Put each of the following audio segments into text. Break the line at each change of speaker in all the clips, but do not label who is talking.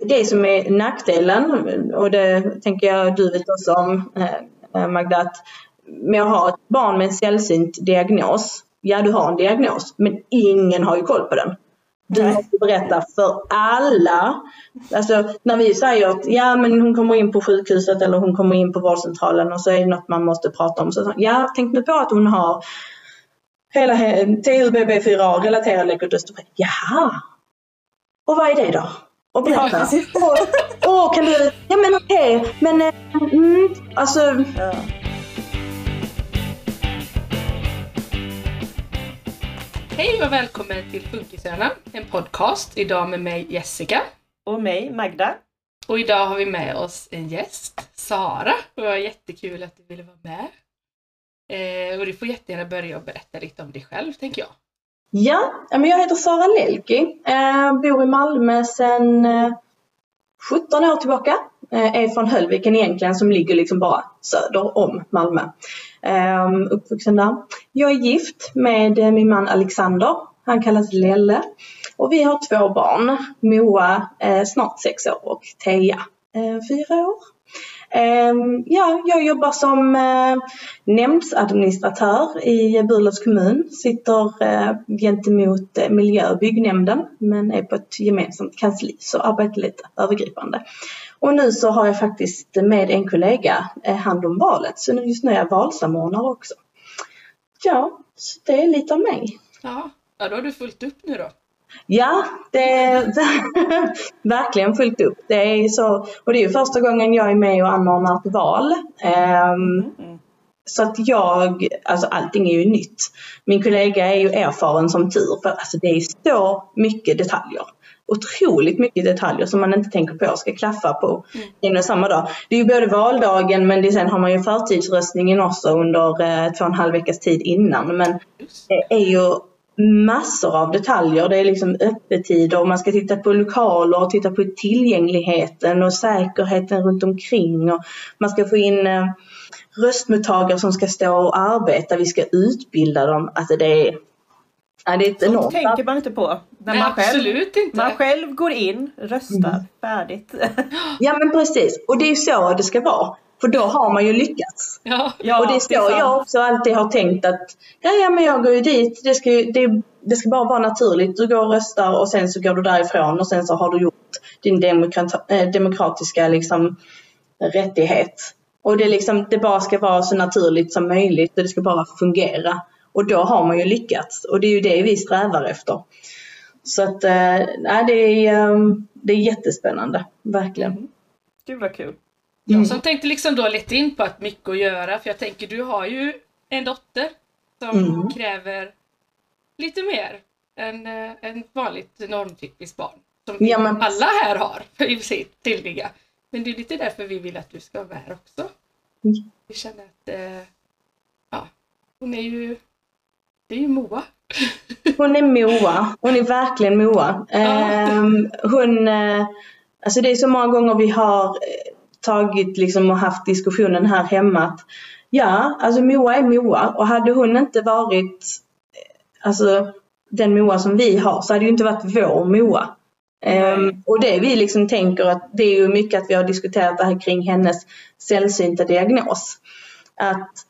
det som är nackdelen, och det tänker jag du vet också om eh, Magda, att med att ha ett barn med en sällsynt diagnos, ja du har en diagnos, men ingen har ju koll på den. Du måste berätta för alla. Alltså när vi säger att ja men hon kommer in på sjukhuset eller hon kommer in på vårdcentralen och så är det något man måste prata om. Så, ja, tänk nu på att hon har hela TUBB4A relaterad leukodystrophi. Jaha! Och vad är det då? Och berätta. Åh, oh, kan du, ja men okej, okay. men eh, mm, alltså. Ja.
Hej och välkommen till Funkisönerna, en podcast. Idag med mig Jessica.
Och mig Magda.
Och idag har vi med oss en gäst, Sara. Och det var jättekul att du ville vara med. Eh, och du får jättegärna börja och berätta lite om dig själv, tänker jag.
Ja, jag heter Sara Lelki, eh, bor i Malmö sedan eh, 17 år tillbaka. Eh, är från Höllviken egentligen som ligger liksom bara söder om Malmö. Ehm, uppvuxen där. Jag är gift med min man Alexander. Han kallas Lelle. Och vi har två barn. Moa snart sex år och Teja fyra år. Ehm, ja, jag jobbar som eh, nämndsadministratör i Burlövs kommun. Sitter eh, gentemot eh, miljö och byggnämnden men är på ett gemensamt kansli så arbetar lite övergripande. Och nu så har jag faktiskt med en kollega hand om valet så just nu är jag valsamordnare också. Ja, så det är lite av mig.
Ja då har du fullt upp nu då.
Ja, det är verkligen fullt upp. Det är så, och det är ju första gången jag är med och anordnar ett val. Um, mm. Så att jag, alltså allting är ju nytt. Min kollega är ju erfaren som tur för alltså det är så mycket detaljer. Otroligt mycket detaljer som man inte tänker på ska klaffa på mm. en och samma dag. Det är ju både valdagen men det, sen har man ju förtidsröstningen också under eh, två och en halv veckas tid innan. Men det är ju massor av detaljer. Det är liksom öppettider, man ska titta på lokaler och titta på tillgängligheten och säkerheten runt omkring. Och man ska få in eh, röstmottagare som ska stå och arbeta, vi ska utbilda dem. Alltså det är,
ja, det är enormt. tänker man inte på.
När Nej, man, själv, absolut inte.
man själv går in, röstar, mm. färdigt.
Ja men precis, och det är så det ska vara. För då har man ju lyckats.
Ja,
ja, och det är så det är jag också alltid har tänkt att ja, ja men jag går ju dit, det ska, det, det ska bara vara naturligt. Du går och röstar och sen så går du därifrån och sen så har du gjort din demokrat, äh, demokratiska liksom, rättighet. Och det, liksom, det bara ska vara så naturligt som möjligt och det ska bara fungera. Och då har man ju lyckats och det är ju det vi strävar efter. Så att, äh, det, är, um, det är jättespännande, verkligen. Mm.
Gud vad kul.
Jag mm. som tänkte liksom då lite in på att mycket att göra för jag tänker du har ju en dotter som mm. kräver lite mer än eh, en vanligt normtypiskt barn. Som ja, men... alla här har, i sitt tillliga. Men det är lite därför vi vill att du ska vara här också. Mm. Vi känner att eh, ja, hon är ju det är ju Moa.
Hon är Moa. Hon är verkligen Moa. Ja. Um, hon, uh, alltså det är så många gånger vi har eh, tagit liksom och haft diskussionen här hemma att ja, alltså Moa är Moa och hade hon inte varit alltså den Moa som vi har så hade det inte varit vår Moa. Um, och det vi liksom tänker att det är ju mycket att vi har diskuterat det här kring hennes sällsynta diagnos. Att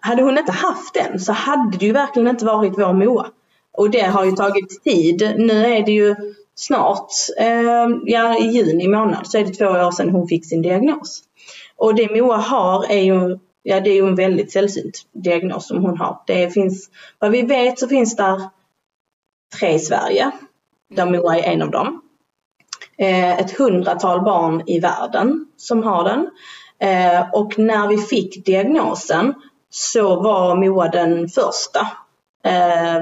hade hon inte haft den så hade det ju verkligen inte varit vår Moa. Och det har ju tagit tid. Nu är det ju snart, eh, ja i juni månad så är det två år sedan hon fick sin diagnos. Och det Moa har är ju, ja det är ju en väldigt sällsynt diagnos som hon har. Det finns, vad vi vet så finns där tre i Sverige, där Moa är en av dem. Eh, ett hundratal barn i världen som har den. Eh, och när vi fick diagnosen så var Moa den första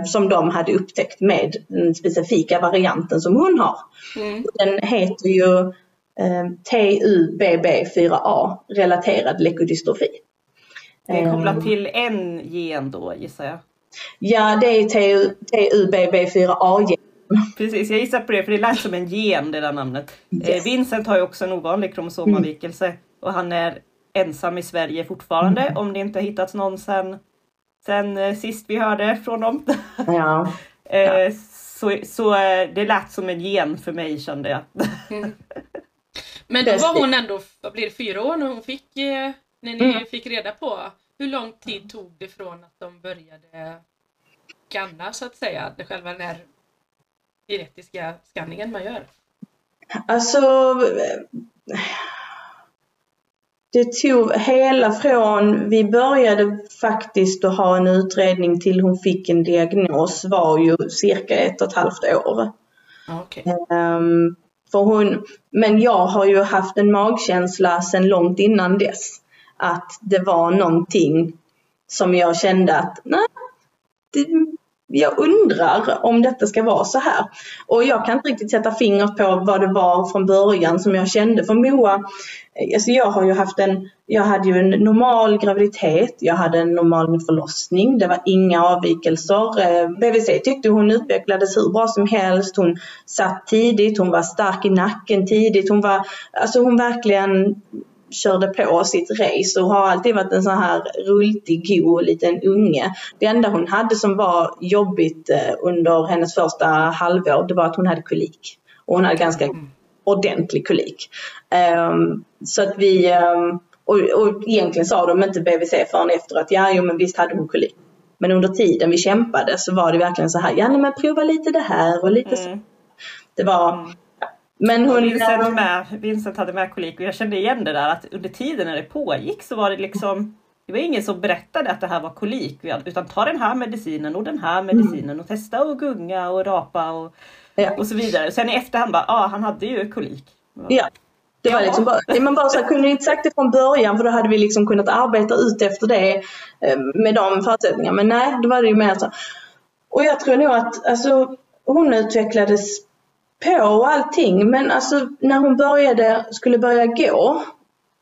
som de hade upptäckt med den specifika varianten som hon har. Mm. Den heter ju eh, TUBB4A, relaterad leukodystrofi.
Det är kopplat till en gen då gissar jag?
Ja, det är TUBB4A-gen.
Precis, jag gissar på det för det lät som en gen det där namnet. Eh, yes. Vincent har ju också en ovanlig kromosomavvikelse mm. och han är ensam i Sverige fortfarande mm. om det inte har hittats någon sen sen eh, sist vi hörde från dem.
Ja.
eh, så, så eh, det lät som en gen för mig kände jag. Mm.
Men då var hon ändå, vad blir det, fyra år när hon fick, eh, när ni mm. fick reda på hur lång tid tog det från att de började skanna så att säga, det själva den här genetiska skanningen man gör?
Alltså, det tog hela från vi började faktiskt att ha en utredning till hon fick en diagnos var ju cirka ett och ett halvt år.
Okay. Um,
ehm, för hon, men jag har ju haft en magkänsla sedan långt innan dess att det var någonting som jag kände att nej, det, jag undrar om detta ska vara så här. Och jag kan inte riktigt sätta fingret på vad det var från början som jag kände för Moa. Eh, alltså jag har ju haft en, jag hade ju en normal graviditet, jag hade en normal förlossning, det var inga avvikelser. Eh, BVC tyckte hon utvecklades hur bra som helst, hon satt tidigt, hon var stark i nacken tidigt, hon var, alltså hon verkligen körde på sitt race och har alltid varit en sån här rultig, god liten unge. Det enda hon hade som var jobbigt eh, under hennes första halvår, det var att hon hade kolik. Och hon hade ganska mm. ordentlig kolik. Um, så att vi, um, och, och egentligen sa de inte BVC förrän efter att ja, jo men visst hade hon kolik. Men under tiden vi kämpade så var det verkligen så här, ja men prova lite det här och lite mm. så. Det var, mm.
Men hon... Vincent, med, Vincent hade med kolik och jag kände igen det där att under tiden när det pågick så var det liksom det var ingen som berättade att det här var kolik utan ta den här medicinen och den här medicinen och testa och gunga och rapa och, ja. och så vidare. Sen i efterhand bara, ja ah, han hade ju kolik.
Ja. Det var liksom bara, man bara så här, kunde inte sagt det från början för då hade vi liksom kunnat arbeta ut efter det eh, med de förutsättningarna. Men nej, då var det ju mer så. Och jag tror nog att alltså, hon utvecklades på och allting men alltså när hon började, skulle börja gå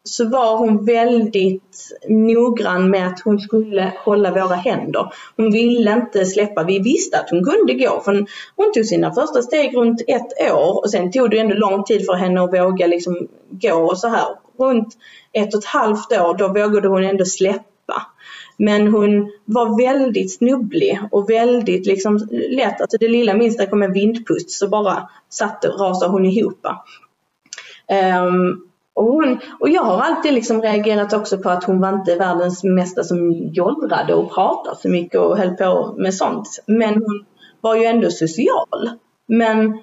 så var hon väldigt noggrann med att hon skulle hålla våra händer. Hon ville inte släppa. Vi visste att hon kunde gå för hon tog sina första steg runt ett år och sen tog det ändå lång tid för henne att våga liksom gå och så här. Runt ett och ett halvt år då vågade hon ändå släppa men hon var väldigt snubblig och väldigt liksom lätt, alltså det lilla minsta kom en vindpust så bara satt rasade hon ihop. Um, och, hon, och jag har alltid liksom reagerat också på att hon var inte världens mesta som jollrade och pratade så mycket och höll på med sånt. Men hon var ju ändå social. Men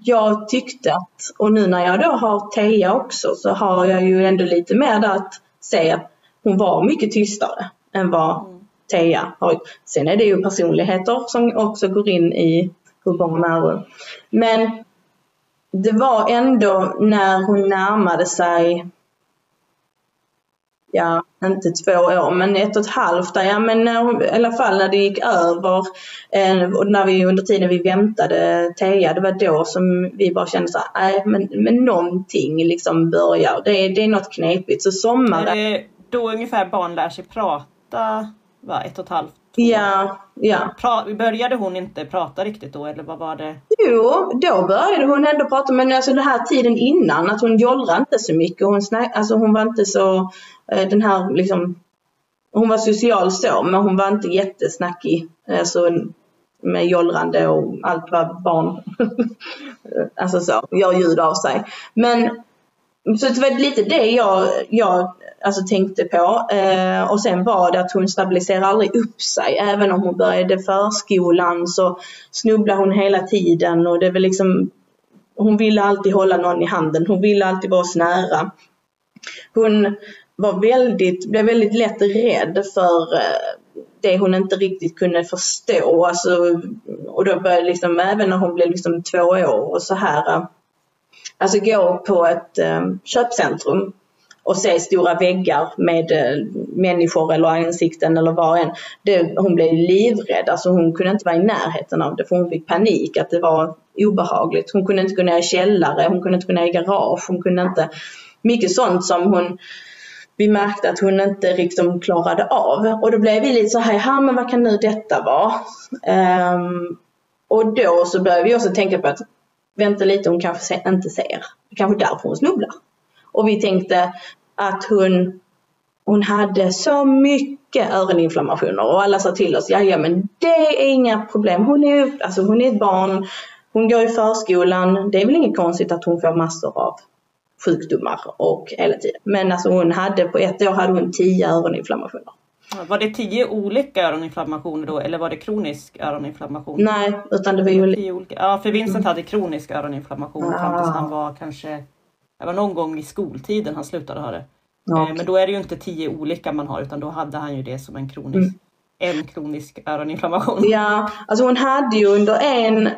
jag tyckte att, och nu när jag då har Teja också så har jag ju ändå lite mer där att säga att hon var mycket tystare än vad mm. Teja har. Sen är det ju personligheter som också går in i hur barn är. Men det var ändå när hon närmade sig ja, inte två år, men ett och ett halvt där, ja men när i alla fall när det gick över eh, och när vi under tiden vi väntade Teja, det var då som vi bara kände så nej men, men någonting liksom börjar, det, det är något knepigt. Så sommaren...
Är det då ungefär barn lär sig prata? Åtta, va, ett och ett halvt?
Ja, ja.
Pra, började hon inte prata riktigt då eller vad var det?
Jo, då började hon ändå prata men alltså den här tiden innan att hon jollrade inte så mycket. Hon, snack, alltså hon var inte så eh, den här liksom hon var social så men hon var inte jättesnackig. Alltså med jollrande och allt vad barn alltså så, gör ljud av sig. Men så det var lite det jag, jag alltså, tänkte på. Eh, och sen var det att hon stabiliserade aldrig upp sig. Även om hon började förskolan så snubblade hon hela tiden och det var liksom hon ville alltid hålla någon i handen. Hon ville alltid vara oss nära. Hon var väldigt, blev väldigt lätt rädd för eh, det hon inte riktigt kunde förstå. Alltså, och då började liksom, även när hon blev liksom två år och så här, alltså gå på ett eh, köpcentrum och se stora väggar med eh, människor eller ansikten eller vad än. Det, hon blev livrädd, alltså hon kunde inte vara i närheten av det för hon fick panik att det var obehagligt. Hon kunde inte gå ner i källare, hon kunde inte gå ner i garage, hon kunde inte... Mycket sånt som hon vi märkte att hon inte liksom klarade av. Och då blev vi lite så här, ja men vad kan nu detta vara? Um, och då så började vi också tänka på att vänta lite, hon kanske inte ser. Det kanske därför hon snubblar. Och vi tänkte att hon, hon hade så mycket öroninflammationer och alla sa till oss, ja men det är inga problem. Hon är alltså hon är ett barn, hon går i förskolan, det är väl inget konstigt att hon får massor av sjukdomar och hela tiden. Men alltså hon hade, på ett år hade hon tio öroninflammationer.
Var det tio olika öroninflammationer då eller var det kronisk öroninflammation?
Nej, utan det var ju...
Tio olika. Ja, för Vincent hade kronisk öroninflammation ah. fram tills han var kanske, det var någon gång i skoltiden han slutade ha det. Okay. Men då är det ju inte tio olika man har utan då hade han ju det som en kronisk, mm. en kronisk öroninflammation.
Ja, alltså hon hade ju under en,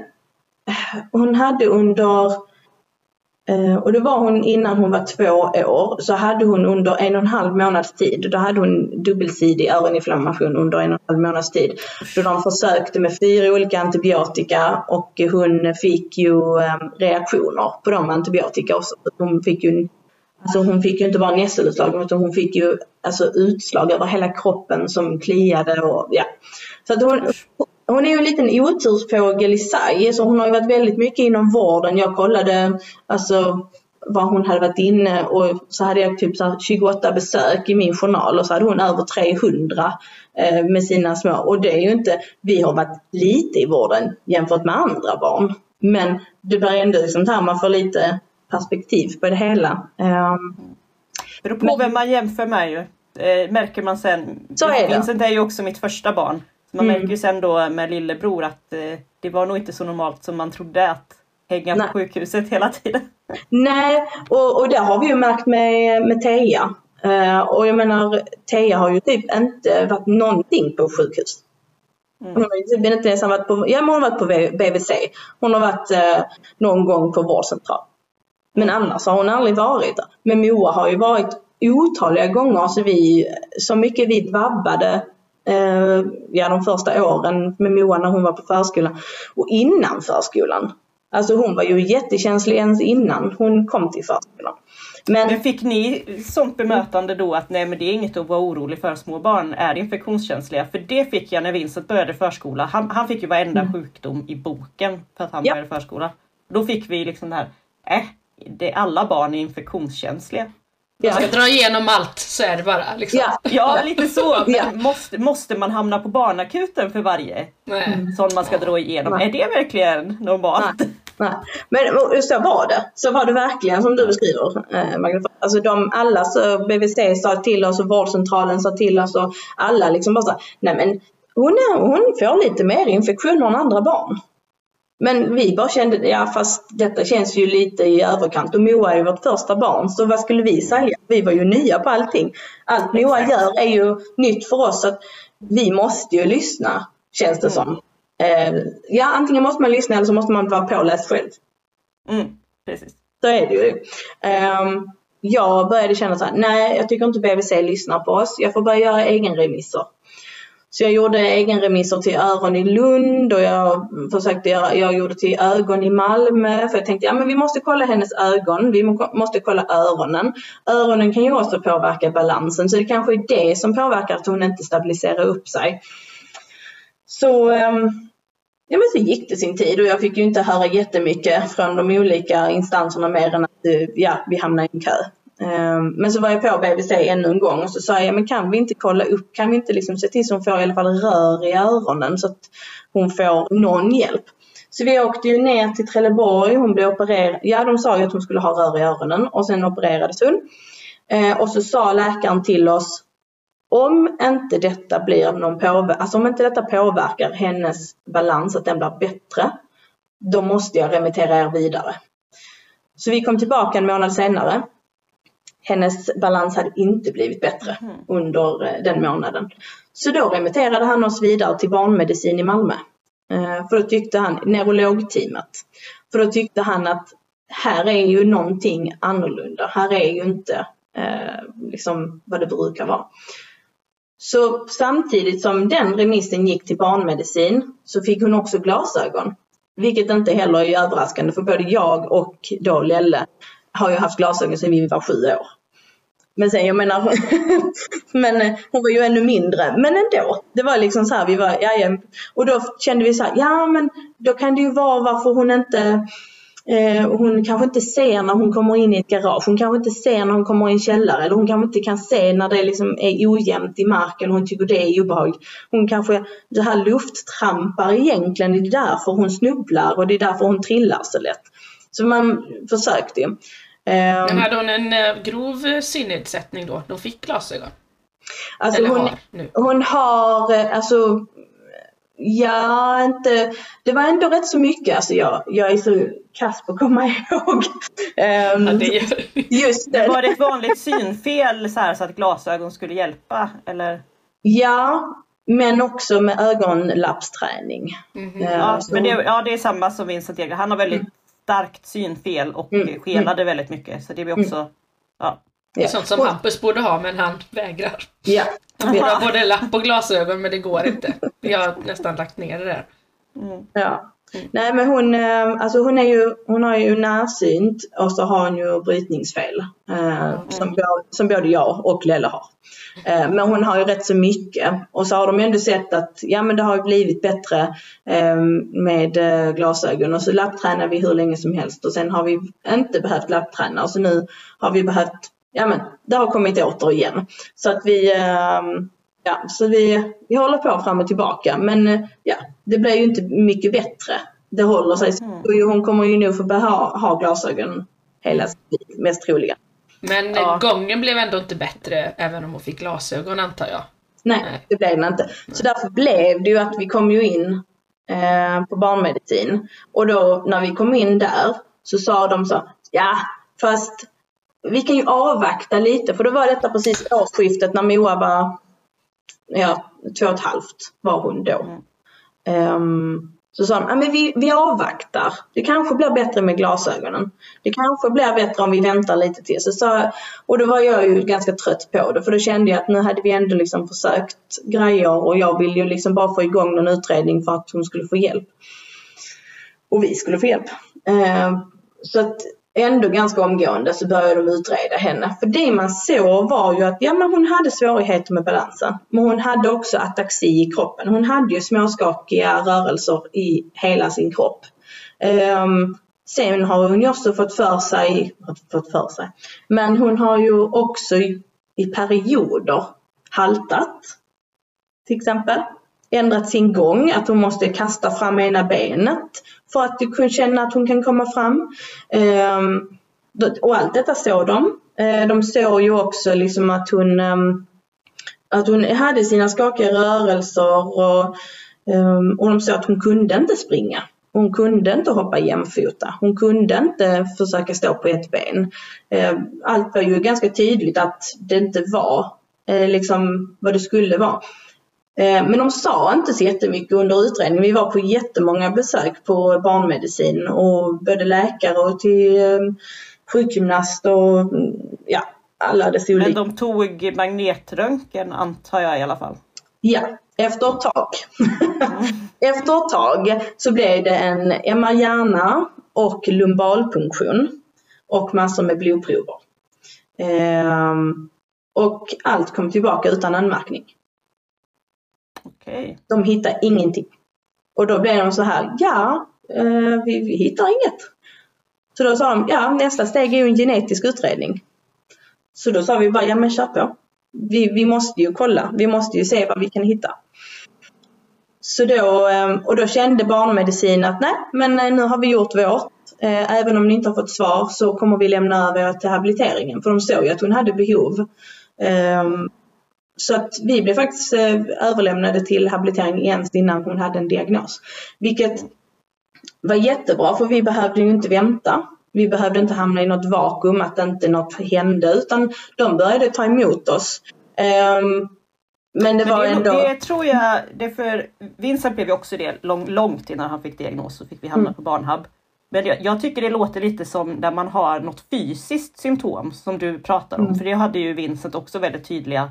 hon hade under Eh, Eh, och det var hon innan hon var två år, så hade hon under en och en halv månads tid, då hade hon dubbelsidig öroninflammation under en och en halv månads tid. Då de försökte med fyra olika antibiotika och hon fick ju ehm, reaktioner på de antibiotika också. Hon fick ju, alltså hon fick ju inte bara nässelutslag utan hon fick ju alltså utslag över hela kroppen som kliade och ja. Så att hon, hon är ju en liten otursfågel i sig, så hon har ju varit väldigt mycket inom vården. Jag kollade alltså var hon hade varit inne och så hade jag typ så 28 besök i min journal och så hade hon över 300 eh, med sina små. Och det är ju inte, vi har varit lite i vården jämfört med andra barn. Men det blir ändå liksom här, man får lite perspektiv på det hela. Um,
Beror på men, vem man jämför med ju. Eh, märker man sen.
Så är det.
Vincent är ju också mitt första barn. Man mm. märker ju sen då med lillebror att eh, det var nog inte så normalt som man trodde att hänga Nej. på sjukhuset hela tiden.
Nej, och, och det har vi ju märkt med, med Teja. Uh, och jag menar, Teja har ju typ inte varit någonting på sjukhus. Mm. Hon har typ inte ens varit på, ja, hon har varit på BVC. Hon har varit uh, någon gång på vårdcentral. Men annars har hon aldrig varit där. Men Moa har ju varit otaliga gånger så vi, så mycket vi vabbade eh, ja, de första åren med Moa när hon var på förskolan och innan förskolan. Alltså hon var ju jättekänslig ens innan hon kom till förskolan.
Men, men fick ni sånt bemötande då att nej men det är inget att vara orolig för, små barn är infektionskänsliga? För det fick jag när Vincent började förskola. Han, han fick ju varenda mm. sjukdom i boken för att han ja. började förskola. Då fick vi liksom det här, äh, det, alla barn är infektionskänsliga.
Ja. ska dra igenom allt så är det bara. Liksom.
Ja, ja lite så. Men måste, måste man hamna på barnakuten för varje Nej. sån man ska dra igenom? Nej. Är det verkligen normalt? Nej.
Nej. Men så var det. Så var det verkligen som du beskriver eh, Alltså de, alla så BVC sa till oss och vårdcentralen sa till oss och alla liksom bara så, nej men hon, är, hon får lite mer infektioner än andra barn. Men vi bara kände, ja fast detta känns ju lite i överkant och Moa är ju vårt första barn så vad skulle vi säga? Vi var ju nya på allting. Allt Moa gör är ju nytt för oss så att vi måste ju lyssna känns det mm. som. Eh, ja antingen måste man lyssna eller så måste man vara påläst själv.
Mm, precis.
Så är det ju. Eh, jag började känna så här, nej jag tycker inte BVC lyssnar på oss. Jag får börja göra egenremisser. Så jag gjorde egenremisser till öron i Lund och jag försökte göra, jag gjorde till ögon i Malmö för jag tänkte ja men vi måste kolla hennes ögon, vi måste kolla öronen. Öronen kan ju också påverka balansen så det kanske är det som påverkar att hon inte stabiliserar upp sig. Så ehm, ja men så gick det sin tid och jag fick ju inte höra jättemycket från de olika instanserna mer än att eh, ja, vi hamnade i en kö. Ehm, men så var jag på BVC ännu en gång och så sa jag, men kan vi inte kolla upp, kan vi inte liksom se till så hon får i alla fall rör i öronen så att hon får någon hjälp. Så vi åkte ju ner till Trelleborg, hon blev opererad, ja de sa ju att hon skulle ha rör i öronen och sen opererades hon. Ehm, och så sa läkaren till oss, om inte detta blir någon påver alltså om inte detta påverkar hennes balans, att den blir bättre, då måste jag remittera er vidare. Så vi kom tillbaka en månad senare hennes balans hade inte blivit bättre mm. under eh, den månaden. Så då remitterade han oss vidare till barnmedicin i Malmö. Eh, för då tyckte han, neurologteamet, för då tyckte han att här är ju någonting annorlunda. Här är ju inte eh, liksom vad det brukar vara. Så samtidigt som den remissen gick till barnmedicin så fick hon också glasögon. Vilket inte heller är överraskande för både jag och då Lelle har ju haft glasögon sedan vi var sju år. Men sen jag menar, men eh, hon var ju ännu mindre. Men ändå, det var liksom så här, vi var, ja, och då kände vi så här, ja men då kan det ju vara varför hon inte Eh, hon kanske inte ser när hon kommer in i ett garage, hon kanske inte ser när hon kommer in i en källare eller hon kanske inte kan se när det liksom är ojämnt i marken och hon tycker det är obehagligt. Hon kanske, det här lufttrampar egentligen, det är därför hon snubblar och det är därför hon trillar så lätt. Så man försökte ju.
Eh, Men hade hon en eh, grov synnedsättning då? De fick glasögon?
Alltså hon, har, hon har, alltså Ja, inte, det var ändå rätt så mycket. Alltså jag, jag är så kass på att komma ihåg.
Um, ja, det
just det. Var det ett vanligt synfel så, här, så att glasögon skulle hjälpa? Eller?
Ja, men också med ögonlappsträning.
Mm -hmm. uh, ja, men det, ja, det är samma som Vincent Jäger. Han har väldigt mm. Starkt synfel och mm. skelade väldigt mycket. Så det blir också mm.
ja, det är sånt som Hampus borde ha men han vägrar. Ja. Han borde ha både lapp och glasögon men det går inte. Vi har nästan lagt ner det där.
Mm. Ja. Mm. Nej men hon, eh, alltså hon, är ju, hon har ju närsynt och så har hon ju brytningsfel. Eh, mm. som, som både jag och Lelle har. Eh, men hon har ju rätt så mycket. Och så har de ändå sett att ja men det har blivit bättre eh, med glasögon. Och så lapptränar vi hur länge som helst. Och sen har vi inte behövt lappträna. Och så nu har vi behövt ja men det har kommit åter igen. Så att vi, ehm, ja, så vi, vi håller på fram och tillbaka. Men eh, ja, det blir ju inte mycket bättre. Det håller sig. Mm. Hon kommer ju nog få ha, ha glasögon hela sitt liv, mest troligen.
Men ja. gången blev ändå inte bättre även om hon fick glasögon antar jag?
Nej, Nej. det blev den inte. Så därför blev det ju att vi kom ju in eh, på barnmedicin. Och då när vi kom in där så sa de så, ja fast vi kan ju avvakta lite för då var detta precis årsskiftet när Moa var ja, två och ett halvt var hon då. Mm. Um, så sa de, ja, men vi, vi avvaktar. Det kanske blir bättre med glasögonen. Det kanske blir bättre om vi väntar lite till. Så, så, och då var jag ju ganska trött på det för då kände jag att nu hade vi ändå liksom försökt grejer och jag ville ju liksom bara få igång någon utredning för att hon skulle få hjälp. Och vi skulle få hjälp. Uh, så att ändå ganska omgående så började de utreda henne. För det man såg var ju att ja, men hon hade svårigheter med balansen. Men hon hade också ataxi i kroppen. Hon hade ju småskakiga rörelser i hela sin kropp. Um, sen har hon ju också fått för sig, fått för sig, men hon har ju också i, i perioder haltat. Till exempel ändrat sin gång, att hon måste kasta fram ena benet för att kunna känna att hon kan komma fram. Ehm, och allt detta såg de. Ehm, de såg ju också liksom att hon, ehm, att hon hade sina skakiga rörelser och, och de såg att hon kunde inte springa. Hon kunde inte hoppa jämfota. Hon kunde inte försöka stå på ett ben. Allt var ju ganska tydligt att det inte var eh, liksom vad det skulle vara. Eh, men de sa inte så jättemycket under utredningen. Vi var på jättemånga besök på barnmedicin och både läkare och till eh, sjukgymnast och ja, alla dess olika.
Men de tog magnetröntgen antar jag i alla fall?
Ja, efter ett tag. efter ett tag så blev det en MR-hjärna och lumbalpunktion och massor med blodprover. Ehm, och allt kom tillbaka utan anmärkning.
Okay.
De hittar ingenting. Och då blev de så här, ja, eh, vi, vi hittar inget. Så då sa de, ja nästa steg är ju en genetisk utredning. Så då sa vi bara, ja men kör på. Vi, vi måste ju kolla, vi måste ju se vad vi kan hitta. Så då, eh, och då kände barnmedicin att nej, men eh, nu har vi gjort vårt. Eh, även om ni inte har fått svar så kommer vi lämna över till habiliteringen. För de såg ju att hon hade behov. Så att vi blev faktiskt eh, överlämnade till habilitering ens innan hon hade en diagnos. Vilket var jättebra för vi behövde ju inte vänta. Vi behövde inte hamna i något vakuum att inte något hände utan de började ta emot oss. Um, men det men var
det,
ändå...
Det tror jag, det för Vincent blev ju också det lång, långt innan han fick diagnos så fick vi hamna mm. på barnhub. Men jag, jag, tycker det låter lite som när man har något fysiskt symptom som du pratar om. Mm. För det hade ju Vincent också väldigt tydliga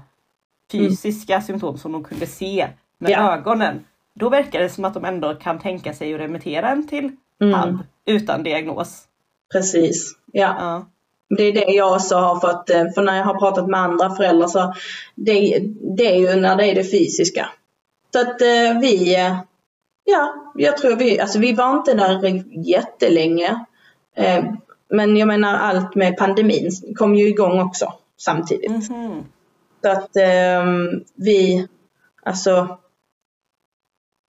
fysiska mm. symptom som de kunde se med ja. ögonen. Då verkar det som att de ändå kan tänka sig att remittera en till mm. HAB utan diagnos.
Precis, ja. ja. Det är det jag också har fått, eh, för när jag har pratat med andra föräldrar så det, det är ju när det är det fysiska. Så att eh, vi, eh, ja, jag tror vi, alltså vi var inte där jättelänge. Men jag menar allt med pandemin kom ju igång också samtidigt. Mm -hmm. Så att eh, vi, alltså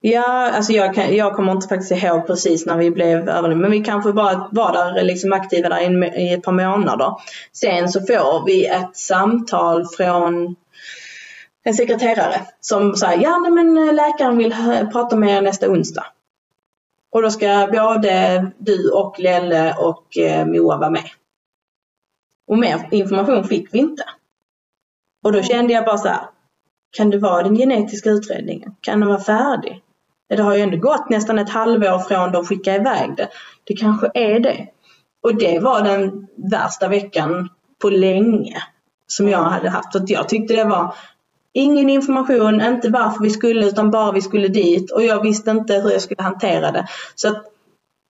Ja, alltså jag, kan, jag kommer inte faktiskt ihåg precis när vi blev överlevda, men vi kanske bara var där liksom aktiva där i, i ett par månader. Sen så får vi ett samtal från en sekreterare som säger ja men eh, läkaren vill prata med er nästa onsdag. Och då ska både du och Lelle och eh, Moa vara med. Och mer information fick vi inte. Och då kände jag bara så här, kan det vara den genetiska utredningen? Kan den vara färdig? Det har ju ändå gått nästan ett halvår från de skickade iväg det. Det kanske är det. Och det var den värsta veckan på länge som jag hade haft. Så jag tyckte det var ingen information, inte varför vi skulle utan bara vi skulle dit och jag visste inte hur jag skulle hantera det. Så att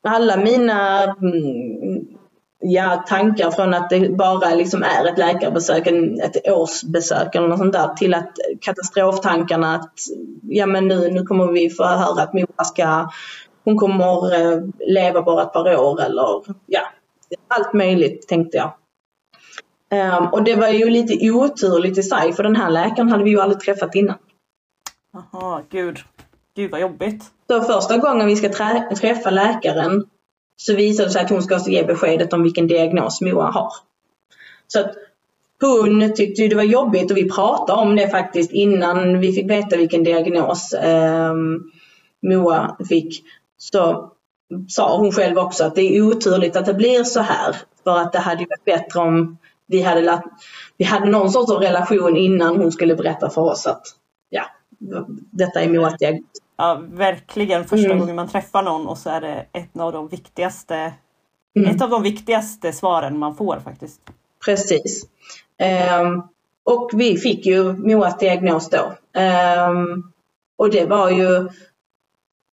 alla mina mm, ja, tankar från att det bara liksom är ett läkarbesök, ett årsbesök eller något sånt där till att katastroftankarna att ja men nu, nu kommer vi få höra att Moa ska, hon kommer eh, leva bara ett par år eller ja, allt möjligt tänkte jag. Um, och det var ju lite oturligt i sig för den här läkaren hade vi ju aldrig träffat innan.
Jaha, gud. Gud vad jobbigt.
Så första gången vi ska träffa läkaren så visar det sig att hon ska alltså ge beskedet om vilken diagnos Moa har. Så att hon tyckte det var jobbigt och vi pratade om det faktiskt innan vi fick veta vilken diagnos eh, Moa fick. Så sa hon själv också att det är oturligt att det blir så här. För att det hade varit bättre om vi hade, lagt, vi hade någon sorts relation innan hon skulle berätta för oss att ja, detta är Moas diagnos.
Ja, verkligen första mm. gången man träffar någon och så är det ett av de viktigaste mm. ett av de viktigaste svaren man får faktiskt.
Precis. Um, och vi fick ju Moas diagnos då. Um, och det var ju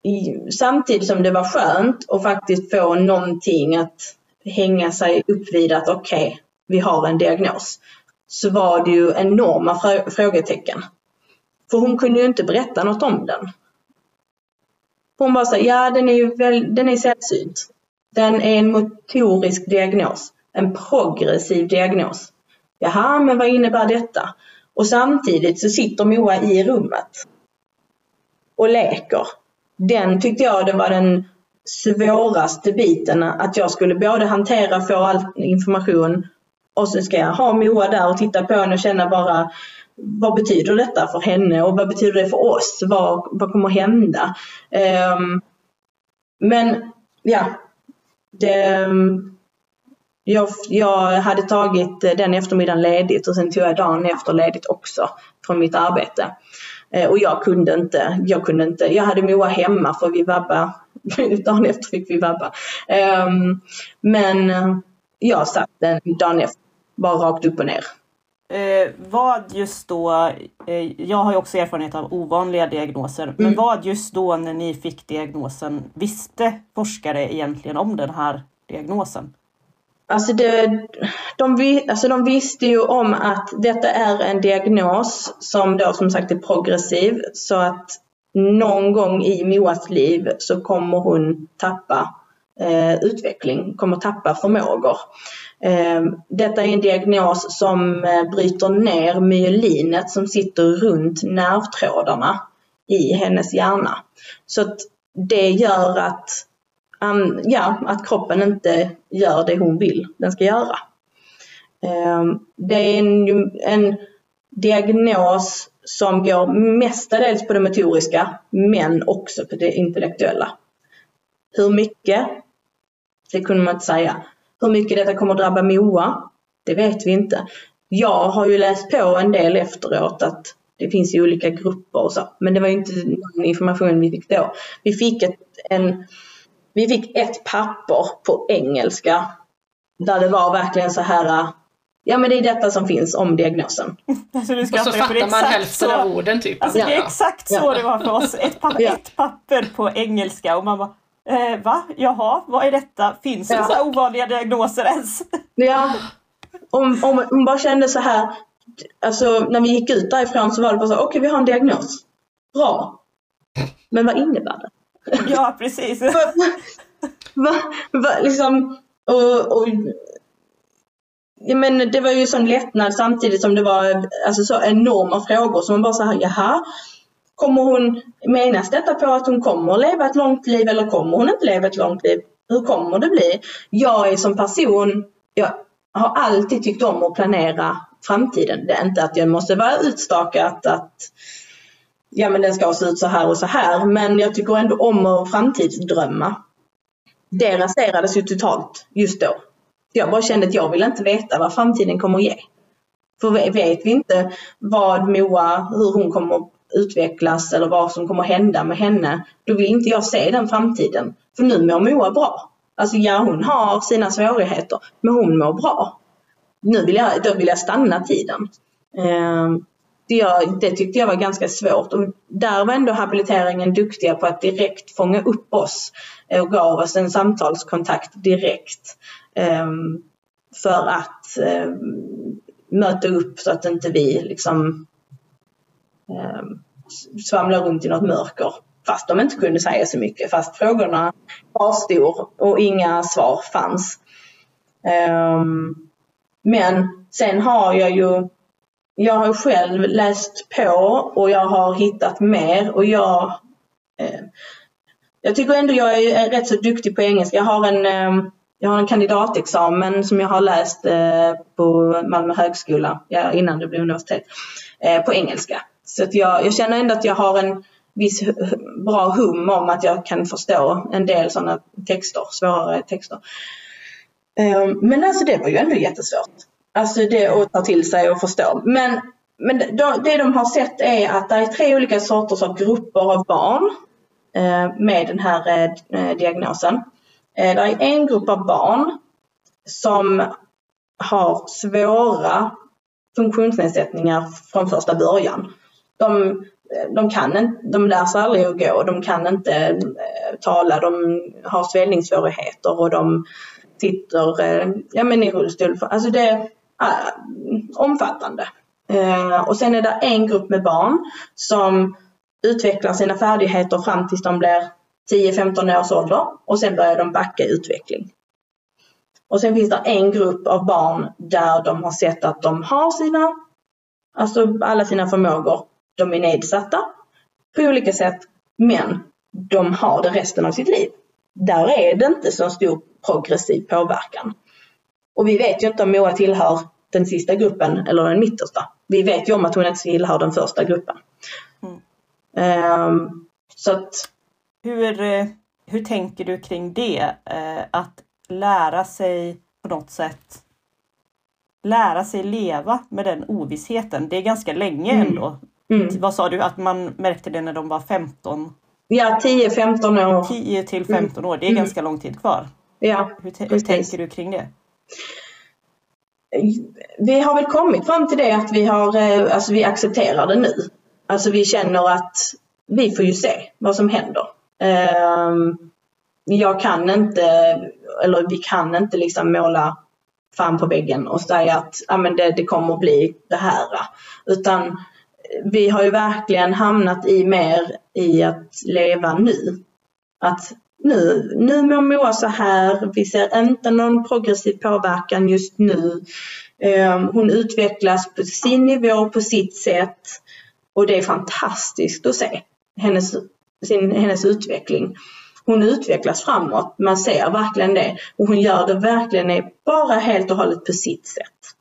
i, samtidigt som det var skönt att faktiskt få någonting att hänga sig upp vid att okej, okay, vi har en diagnos. Så var det ju enorma frågetecken. För hon kunde ju inte berätta något om den. Hon bara så ja den är ju väl, den är sällsynt. Den är en motorisk diagnos, en progressiv diagnos. Jaha, men vad innebär detta? Och samtidigt så sitter Moa i rummet och leker. Den tyckte jag det var den svåraste biten, att jag skulle både hantera, få all information och så ska jag ha Moa där och titta på henne och känna bara vad betyder detta för henne och vad betyder det för oss? Vad, vad kommer hända? Um, men ja, det, jag, jag hade tagit den eftermiddagen ledigt och sen tog jag dagen efter ledigt också från mitt arbete. Uh, och jag kunde inte, jag kunde inte, jag hade Moa hemma för vi vabba, dagen efter fick vi vabba. Um, men jag satt den dagen efter, bara rakt upp och ner.
Eh, vad just då, eh, jag har ju också erfarenhet av ovanliga diagnoser, mm. men vad just då när ni fick diagnosen visste forskare egentligen om den här diagnosen?
Alltså, det, de, alltså de visste ju om att detta är en diagnos som då som sagt är progressiv så att någon gång i Moas liv så kommer hon tappa eh, utveckling, kommer tappa förmågor. Ehm, detta är en diagnos som eh, bryter ner myelinet som sitter runt nervtrådarna i hennes hjärna. Så att det gör att, ja, att kroppen inte gör det hon vill den ska göra. Ehm, det är en, en diagnos som går mestadels på det motoriska men också på det intellektuella. Hur mycket? Det kunde man inte säga. Hur mycket detta kommer drabba Moa, det vet vi inte. Jag har ju läst på en del efteråt att det finns ju olika grupper och så, men det var ju inte någon information vi fick då. Vi fick ett, en, vi fick ett papper på engelska där det var verkligen så här Ja men det är detta som finns om diagnosen.
Alltså, och så fattar man hälften av orden typ.
Alltså, det är exakt så ja. det var för oss. Ett, pa ja. ett papper på engelska och man bara Eh, va? Jaha, vad är detta? Finns det ja. så ovanliga diagnoser ens?
Ja, om, om man bara kände så här, alltså när vi gick ut därifrån så var det bara så okej okay, vi har en diagnos. Bra. Men vad innebär det?
Ja, precis.
va, va, va, liksom, och, och ja, men det var ju sån lättnad samtidigt som det var alltså, så enorma frågor som man bara sa jaha, kommer hon, menas detta på att hon kommer leva ett långt liv eller kommer hon inte leva ett långt liv? Hur kommer det bli? Jag är som person, jag har alltid tyckt om att planera framtiden. Det är inte att jag måste vara utstakat att ja men den ska se ut så här och så här men jag tycker ändå om att framtidsdrömma. Det raserades ju totalt just då. Jag bara kände att jag vill inte veta vad framtiden kommer att ge. För vet vi inte vad Moa, hur hon kommer utvecklas eller vad som kommer hända med henne, då vill inte jag se den framtiden. För nu mår Moa bra. Alltså ja, hon har sina svårigheter, men hon mår bra. Nu vill jag, då vill jag stanna tiden. Ehm, det, jag, det tyckte jag var ganska svårt och där var ändå habiliteringen duktiga på att direkt fånga upp oss och gav oss en samtalskontakt direkt. Ehm, för att ehm, möta upp så att inte vi liksom Ehm, svamla runt i något mörker. Fast de inte kunde säga så mycket, fast frågorna kvarstod och inga svar fanns. Um, men sen har jag ju jag har själv läst på och jag har hittat mer och jag eh, jag tycker ändå jag är rätt så duktig på engelska. Jag har en, eh, jag har en kandidatexamen som jag har läst eh, på Malmö högskola ja, innan det blev universitet eh, på engelska. Så att jag, jag känner ändå att jag har en viss bra hum om att jag kan förstå en del sådana texter, svårare texter. Ehm, men alltså det var ju ändå jättesvårt. Alltså det att ta till sig och förstå. Men, men det de har sett är att det är tre olika sorters av grupper av barn eh, med den här eh, diagnosen. Eh, det är en grupp av barn som har svåra funktionsnedsättningar från första början. De, de, kan inte, de lär sig aldrig att gå, de kan inte eh, tala, de har svällningssvårigheter och de sitter eh, ja, men i rullstol. Alltså det, är eh, omfattande. Och sen är det en grupp med barn som utvecklar sina färdigheter fram tills de blir 10-15 års ålder och sen börjar de backa i utveckling. Och sen finns det en grupp av barn där de har sett att de har sina, alltså alla sina förmågor, de är nedsatta på olika sätt, men de har det resten av sitt liv. Där är det inte så stor progressiv påverkan. Och vi vet ju inte om Moa tillhör den sista gruppen eller den mittersta. Vi vet ju om att hon inte tillhör den första gruppen. Mm. Um, så att...
hur, eh, hur tänker du kring det? Uh, att lära sig på något sätt lära sig leva med den ovissheten. Det är ganska länge mm. ändå. Mm. Vad sa du, att man märkte det när de var 15?
Ja, 10-15 år.
10 till 15 år, det är mm. ganska lång tid kvar.
Ja,
hur, hur tänker du kring det?
vi har väl kommit fram till det att vi, har, eh, alltså vi accepterar det nu. Alltså vi känner att vi får ju se vad som händer. Ehm, jag kan inte, eller vi kan inte liksom måla fan på väggen och säga att ja, men det, det kommer att bli det här. Utan vi har ju verkligen hamnat i mer i att leva nu. Att nu, nu mår Moa så här, vi ser inte någon progressiv påverkan just nu. Ehm, hon utvecklas på sin nivå, på sitt sätt och det är fantastiskt att se hennes, sin, hennes utveckling. Hon utvecklas framåt, man ser verkligen det och hon gör det verkligen bara helt och hållet på sitt sätt.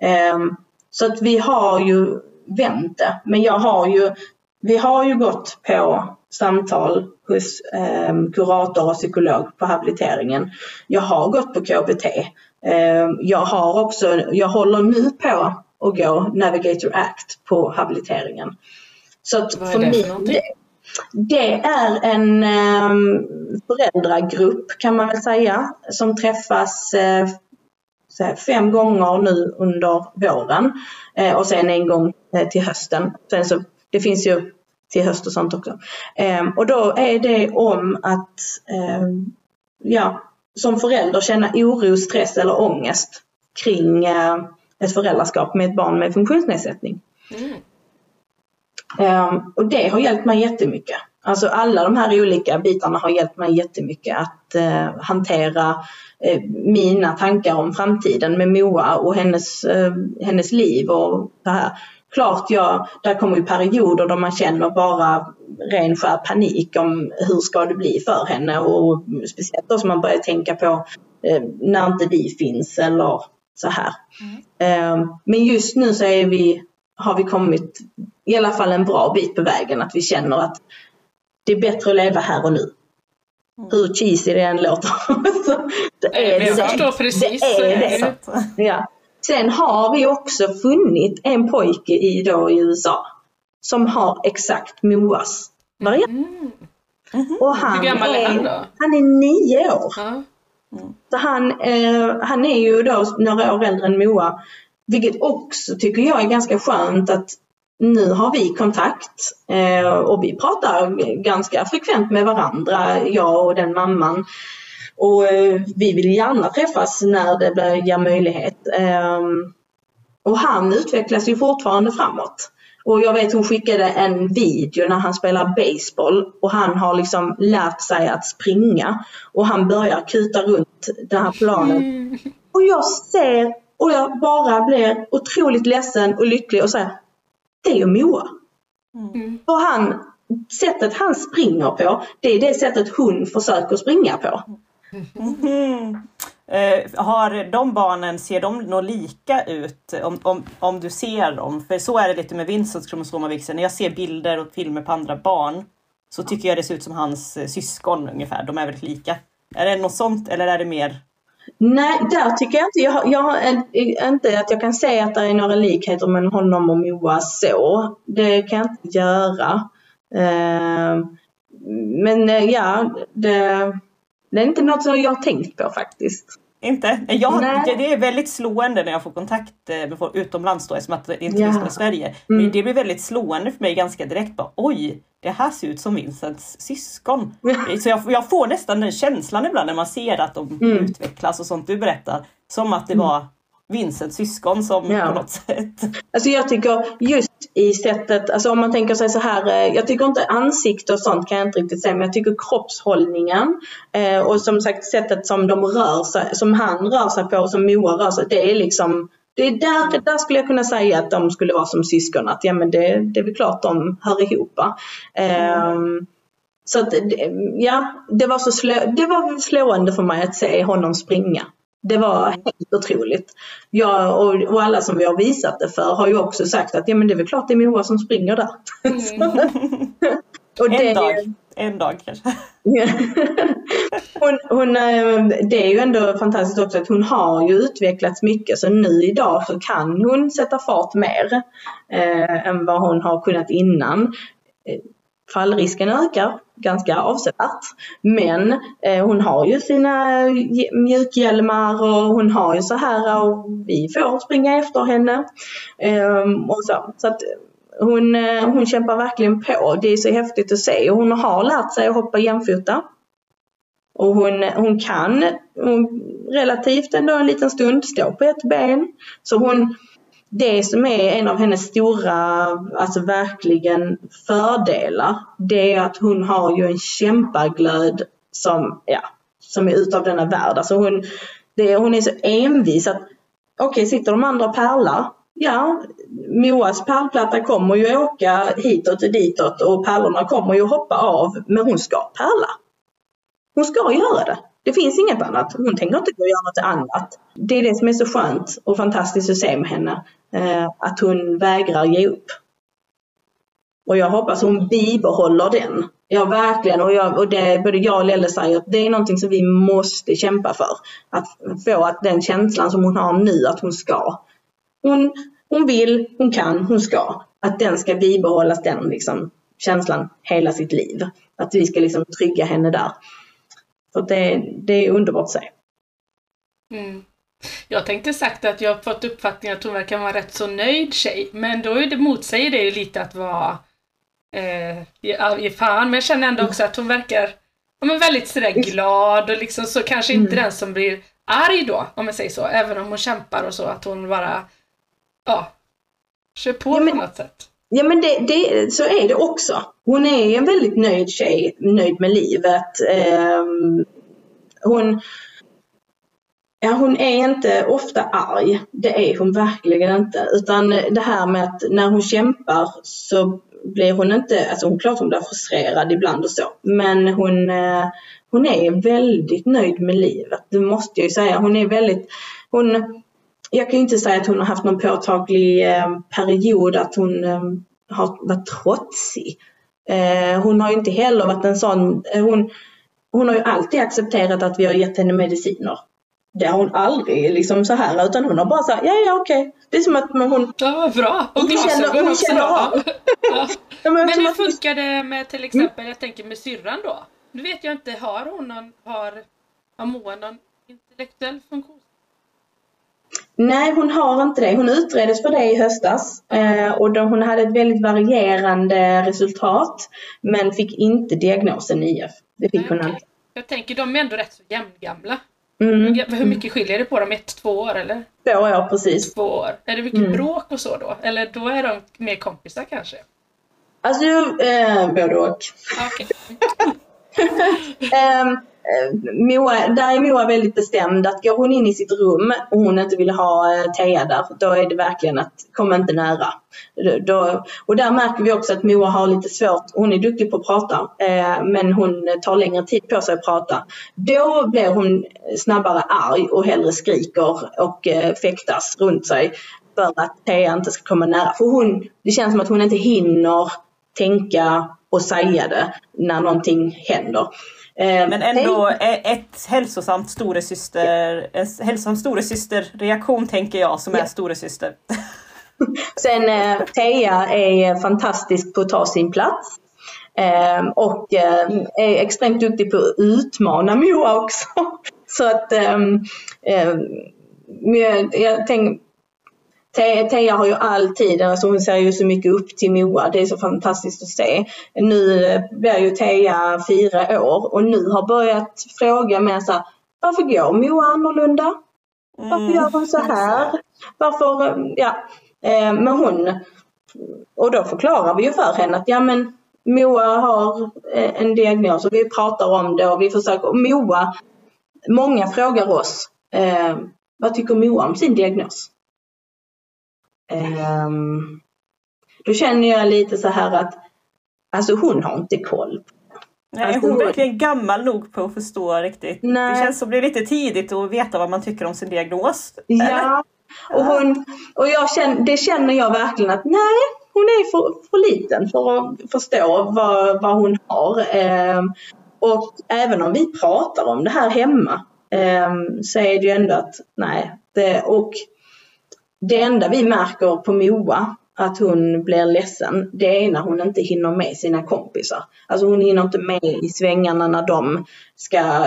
Ehm, så att vi har ju vänt det, men jag har ju, vi har ju gått på samtal hos eh, kurator och psykolog på habiliteringen. Jag har gått på KBT. Eh, jag har också, jag håller nu på att gå Navigator Act på habiliteringen. Så
Vad är det för någonting?
Det är en eh, föräldragrupp kan man väl säga som träffas eh, fem gånger nu under våren eh, och sen en gång till hösten. Sen så, det finns ju till höst och sånt också. Ehm, och då är det om att ehm, ja, som förälder känna oro, stress eller ångest kring eh, ett föräldraskap med ett barn med funktionsnedsättning. Mm. Um, och det har hjälpt mig jättemycket. Alltså alla de här olika bitarna har hjälpt mig jättemycket att eh, hantera eh, mina tankar om framtiden med Moa och hennes, eh, hennes liv och det här. Klart, ja, där kommer ju perioder då man känner bara ren skär panik om hur ska det bli för henne och speciellt då som man börjar tänka på eh, när inte vi finns eller så här. Mm. Men just nu så är vi, har vi kommit i alla fall en bra bit på vägen att vi känner att det är bättre att leva här och nu. Mm. Hur cheesy det än låter.
det är jag det. förstår precis.
Det är det. Ja. Sen har vi också funnit en pojke i, då, i USA som har exakt Moas variant. Mm. Mm. Och han
Hur gammal är, han då?
Han är nio år. Mm. Så han, eh, han är ju då några år äldre än Moa. Vilket också tycker jag är ganska skönt att nu har vi kontakt eh, och vi pratar ganska frekvent med varandra, jag och den mamman. Och eh, vi vill gärna träffas när det blir möjlighet. Eh, och han utvecklas ju fortfarande framåt. Och jag vet hon skickade en video när han spelar baseball och han har liksom lärt sig att springa och han börjar kuta runt den här planen. Mm. Och jag ser och jag bara blir otroligt ledsen och lycklig och säger det är ju Moa. Mm. Och han, sättet han springer på, det är det sättet hon försöker springa på.
Mm. Eh, har de barnen, ser de nog lika ut om, om, om du ser dem? För så är det lite med Vincents kromosomavvikelse. När jag ser bilder och filmer på andra barn så tycker jag det ser ut som hans eh, syskon ungefär. De är väldigt lika. Är det något sånt eller är det mer
Nej, där tycker jag inte. Jag, jag inte att jag kan säga att det är några likheter mellan honom och Moa så. Det kan jag inte göra. Uh, men uh, ja, det, det är inte något som jag har tänkt på faktiskt.
Inte? Jag, det är väldigt slående när jag får kontakt eh, med folk utomlands då eftersom att det inte finns ja. i Sverige. Mm. Det blir väldigt slående för mig ganska direkt. Bara, Oj, det här ser ut som Vincents syskon. Så jag, jag, får nästan den känslan ibland när man ser att de mm. utvecklas och sånt du berättar. Som att det mm. var Vincents syskon som ja. på något sätt.
Alltså jag tycker just i sättet, alltså om man tänker sig så här, eh, jag tycker inte ansikte och sånt kan jag inte riktigt säga, men jag tycker kroppshållningen eh, och som sagt sättet som de rör sig, som han rör sig på och som Moa rör sig, det är liksom det är där, där skulle jag kunna säga att de skulle vara som syskon, att ja men det, det är väl klart de hör ihop. Eh, så att, ja, det var, så slå, det var slående för mig att se honom springa. Det var helt otroligt. Jag och, och, alla som vi har visat det för har ju också sagt att ja, men det är väl klart det är Moa som springer där. Mm.
och det, en dag. En dag kanske.
hon, hon, eh, det är ju ändå fantastiskt också att hon har ju utvecklats mycket så nu idag så kan hon sätta fart mer eh, än vad hon har kunnat innan. Fallrisken ökar ganska avsevärt. Men eh, hon har ju sina eh, mjukhjälmar och hon har ju så här och vi får springa efter henne. Eh, och så. så att eh, hon, eh, hon kämpar verkligen på. Det är så häftigt att se hon har lärt sig att hoppa jämfota. Och hon, eh, hon kan hon, relativt ändå en liten stund stå på ett ben. Så hon, det som är en av hennes stora, alltså verkligen fördelar, det är att hon har ju en kämpaglöd som, ja, som är utav denna värld. Alltså hon, det, hon är så envis att okej, okay, sitter de andra pärlar, ja, Moas pärlplatta kommer ju åka hitåt och ditåt och pärlorna kommer ju hoppa av, men hon ska pärla. Hon ska göra det. Det finns inget annat. Hon tänker inte gå och göra något annat. Det är det som är så skönt och fantastiskt att se med henne. Eh, att hon vägrar ge upp. Och jag hoppas hon bibehåller den. Ja, verkligen. Och, jag, och det, både jag och Lelle säger att det är någonting som vi måste kämpa för. Att få att den känslan som hon har nu, att hon ska. Hon, hon vill, hon kan, hon ska. Att den ska bibehållas, den liksom, känslan, hela sitt liv. Att vi ska liksom trygga henne där. För det, det är underbart att se.
Mm. Jag tänkte sagt att jag har fått uppfattningen att hon verkar vara rätt så nöjd tjej, men då är det, motsäger det ju lite att vara eh, i, i fan, men jag känner ändå också att hon verkar ja, men väldigt sådär glad och liksom så kanske inte mm. den som blir arg då, om jag säger så, även om hon kämpar och så, att hon bara, ja, kör på ja, men, på något sätt.
Ja men det, det, så är det också. hon är en väldigt nöjd tjej, nöjd med livet. Eh, hon, ja, hon är inte ofta arg, det är hon verkligen inte. Utan det här med att när hon kämpar så blir hon inte, alltså hon klart hon blir frustrerad ibland och så, men hon, eh, hon är väldigt nöjd med livet, det måste jag ju säga. Hon är väldigt, hon, jag kan ju inte säga att hon har haft någon påtaglig eh, period att hon eh, har varit trotsig. Hon har ju inte heller varit en sån, hon, hon har ju alltid accepterat att vi har gett henne mediciner. Det har hon aldrig liksom så här utan hon har bara sagt ja ja okej. Det är som att hon...
Ja bra! Och glasögon också känner av. ja. men, men hur funkar det med till exempel, jag tänker med syrran då? Nu vet jag inte, har hon någon, har, har Moa någon intellektuell funktion?
Nej, hon har inte det. Hon utreddes för det i höstas eh, och då hon hade ett väldigt varierande resultat men fick inte diagnosen IF. Det fick Nej, hon inte.
Jag tänker, de är ändå rätt så jämngamla. Mm. Hur mycket skiljer det på dem? Ett, två år eller?
Två år precis.
Två år. Är det mycket mm. bråk och så då? Eller då är de mer kompisar kanske?
Alltså, eh, både och. Okay. um, Eh, Eh, Moa, där är Moa väldigt bestämd att går hon in i sitt rum och hon inte vill ha eh, Thea där, då är det verkligen att kom inte nära. Då, och där märker vi också att Moa har lite svårt, hon är duktig på att prata eh, men hon tar längre tid på sig att prata. Då blir hon snabbare arg och hellre skriker och eh, fäktas runt sig för att Thea inte ska komma nära. För hon, det känns som att hon inte hinner tänka och säga det när någonting händer.
Eh, Men ändå ett hälsosamt storesyster, en hälsosam storesysterreaktion tänker jag som är storesyster.
Sen eh, Teja är fantastisk på att ta sin plats. Eh, och är extremt duktig på att utmana Moa också. Så att eh, eh jag tänker Teija har ju alltid, alltså hon ser ju så mycket upp till Moa, det är så fantastiskt att se. Nu blir ju Teija fyra år och nu har börjat fråga med så här, varför går Moa annorlunda? Varför mm. gör hon så här? Varför, ja. Eh, men hon, och då förklarar vi ju för henne att ja men Moa har eh, en diagnos och vi pratar om det och vi försöker, och Moa, många frågar oss, eh, vad tycker Moa om sin diagnos? Um, då känner jag lite så här att alltså hon har inte koll.
Nej, alltså, hon är verkligen gammal nog på att förstå riktigt. Nej. Det känns som det är lite tidigt att veta vad man tycker om sin diagnos.
Ja, och, hon, och jag känner, det känner jag verkligen att nej, hon är för, för liten för att förstå vad, vad hon har. Um, och även om vi pratar om det här hemma um, så är det ju ändå att nej, det, och det enda vi märker på Moa att hon blir ledsen, det är när hon inte hinner med sina kompisar. Alltså hon hinner inte med i svängarna när de ska